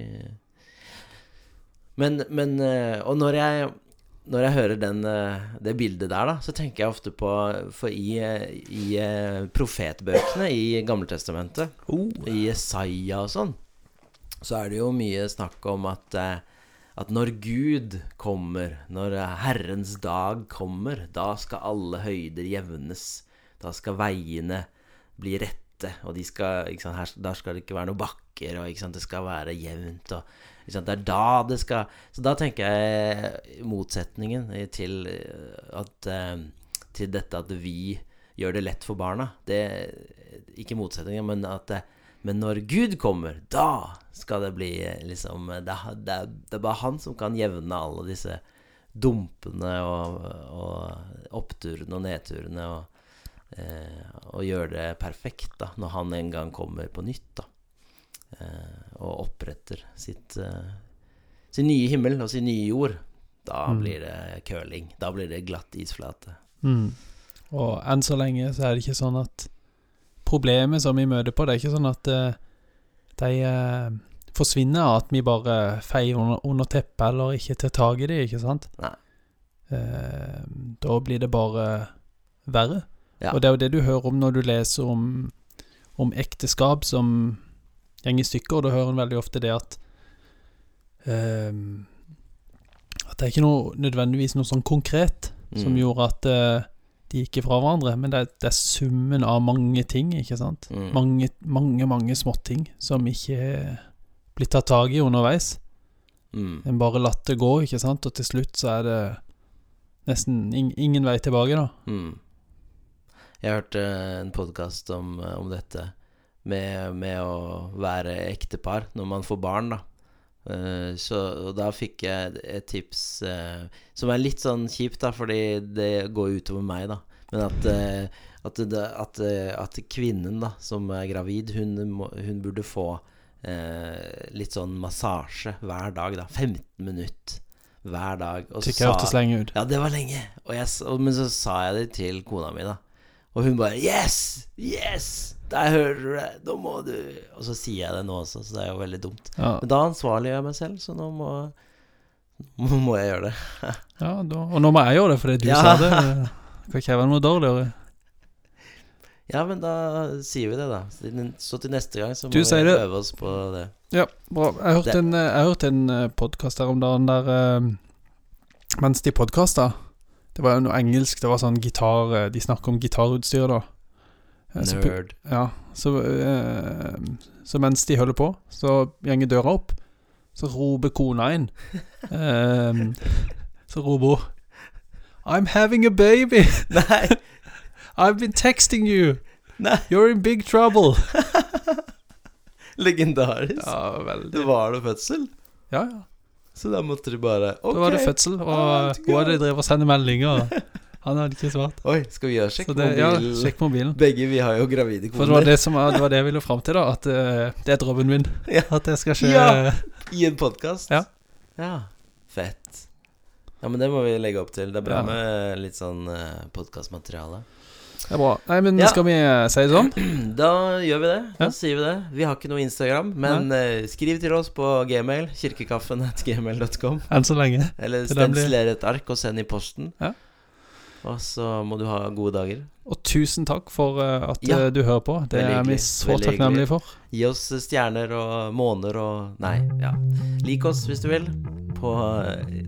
Men, men eh, Og når jeg når jeg hører den, eh, det bildet der, da, så tenker jeg ofte på For i, i eh, profetbøkene i Gammeltestamentet, i Jesaja og sånn, så er det jo mye snakk om at eh, at når Gud kommer, når Herrens dag kommer, da skal alle høyder jevnes. Da skal veiene bli rette, og de skal, ikke sant, her, der skal det ikke være noen bakker, og sant, det skal være jevnt. Og, det er da det skal Så da tenker jeg motsetningen til, eh, at, eh, til dette at vi gjør det lett for barna. Det, ikke motsetningen, men at men når Gud kommer, da skal det bli eh, liksom Det, det, det er bare han som kan jevne alle disse dumpene og, og oppturene og nedturene og, eh, og gjøre det perfekt da når han en gang kommer på nytt. da Og oppretter sitt, eh, sin nye himmel og sin nye jord. Da Mm. blir det curling. Da blir det glatt isflate. Mm. Og enn så lenge så er det ikke sånn at Problemet som vi møter på, det er ikke sånn at eh, de eh, forsvinner at vi bare feier under, under teppet eller ikke tar tak i det, ikke sant? Nei. Eh, da blir det bare verre. Ja. Og det er jo det du hører om når du leser om, om ekteskap som går i stykker. Og Da hører en veldig ofte det at eh, At det er ikke noe, nødvendigvis noe sånn konkret som Mm. gjorde at eh, de gikk ifra hverandre. Men det er, det er summen av mange ting, ikke sant? Mm. Mange, mange, mange småting som ikke blir tatt tak i underveis. Mm. En bare latt det gå, ikke sant? Og til slutt så er det nesten in ingen vei tilbake, da. Mm. Jeg hørte en podkast om, om dette med, med å være ektepar når man får barn, da. Eh, så og da fikk jeg et tips eh, som er litt sånn kjipt, da, fordi det går utover meg, da. Men at, eh, at, at, at kvinnen da som er gravid, hun, hun burde få eh, litt sånn massasje hver dag, da. 15 minutter hver dag. Og så Tykker hørtes lenge ut. ja, det var lenge. Og jeg, og, men så sa jeg det til kona mi, da. Og hun bare Yes! Yes! Der hører du det! Nå må du Og så sier jeg det nå også, så det er jo veldig dumt. Ja, Men da ansvarliggjør jeg meg selv, så nå må, nå må jeg gjøre det. ja da, og nå må jeg gjøre det fordi du Ja. sa det. Kan ikke jeg være noe dårligere. Ja, men da sier vi det, da. Så til- neste gang så må Du vi øve oss på det. Ja, bra. Jeg hørte Det- en, eh, jeg hørte en podkast her om dagen der eh, Mens de podkasta Det var jo noe engelsk, det var sånn gitar eh, De snakker om gitarutstyr, da. Nerd. så. Ja, så, eh, så mens de holder på, så gjenger døra opp. Så roper kona inn. Eh, så roper hun I'm having a baby! Nei! I've been texting you! Nei. You're in big trouble! Legendarisk. Ja, veldig. Det var det fødsel. Ja, ja. Så da måtte de bare Ok. Da var det fødsel, og Ah, hun hadde drevet og sendt meldinger. Han hadde ikke svart. Oi, skal vi gjøre sjekk mobilen? ja, sjekk mobilen. Begge vi har jo gravide For det var det, som var, det var det jeg ville fram til, da. At uh, det er drømmen min. Ja. At det skal skje. Ja. I en podkast? Ja. ja. Fett. Ja, men det må vi legge opp til. Det er bra med litt sånn uh, podkastmateriale. Det er bra. Nei, men Ja. skal vi eh, si det sånn? Da gjør vi det. Da Ja. sier vi det. Vi har ikke noe Instagram, men uh, skriv til oss på gmail. Kirkekaffen.gmail.com. Enn så lenge. Eller stensler et ark og send i posten. Ja. Og så må du ha gode dager. Og tusen takk for eh, at Ja. du hører på. Det er vi så takknemlige for. Gi oss stjerner og måner og Nei, ja. Lik oss hvis du vil på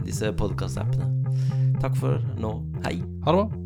disse podkast-appene. Takk for nå. Hei. Ha det bra.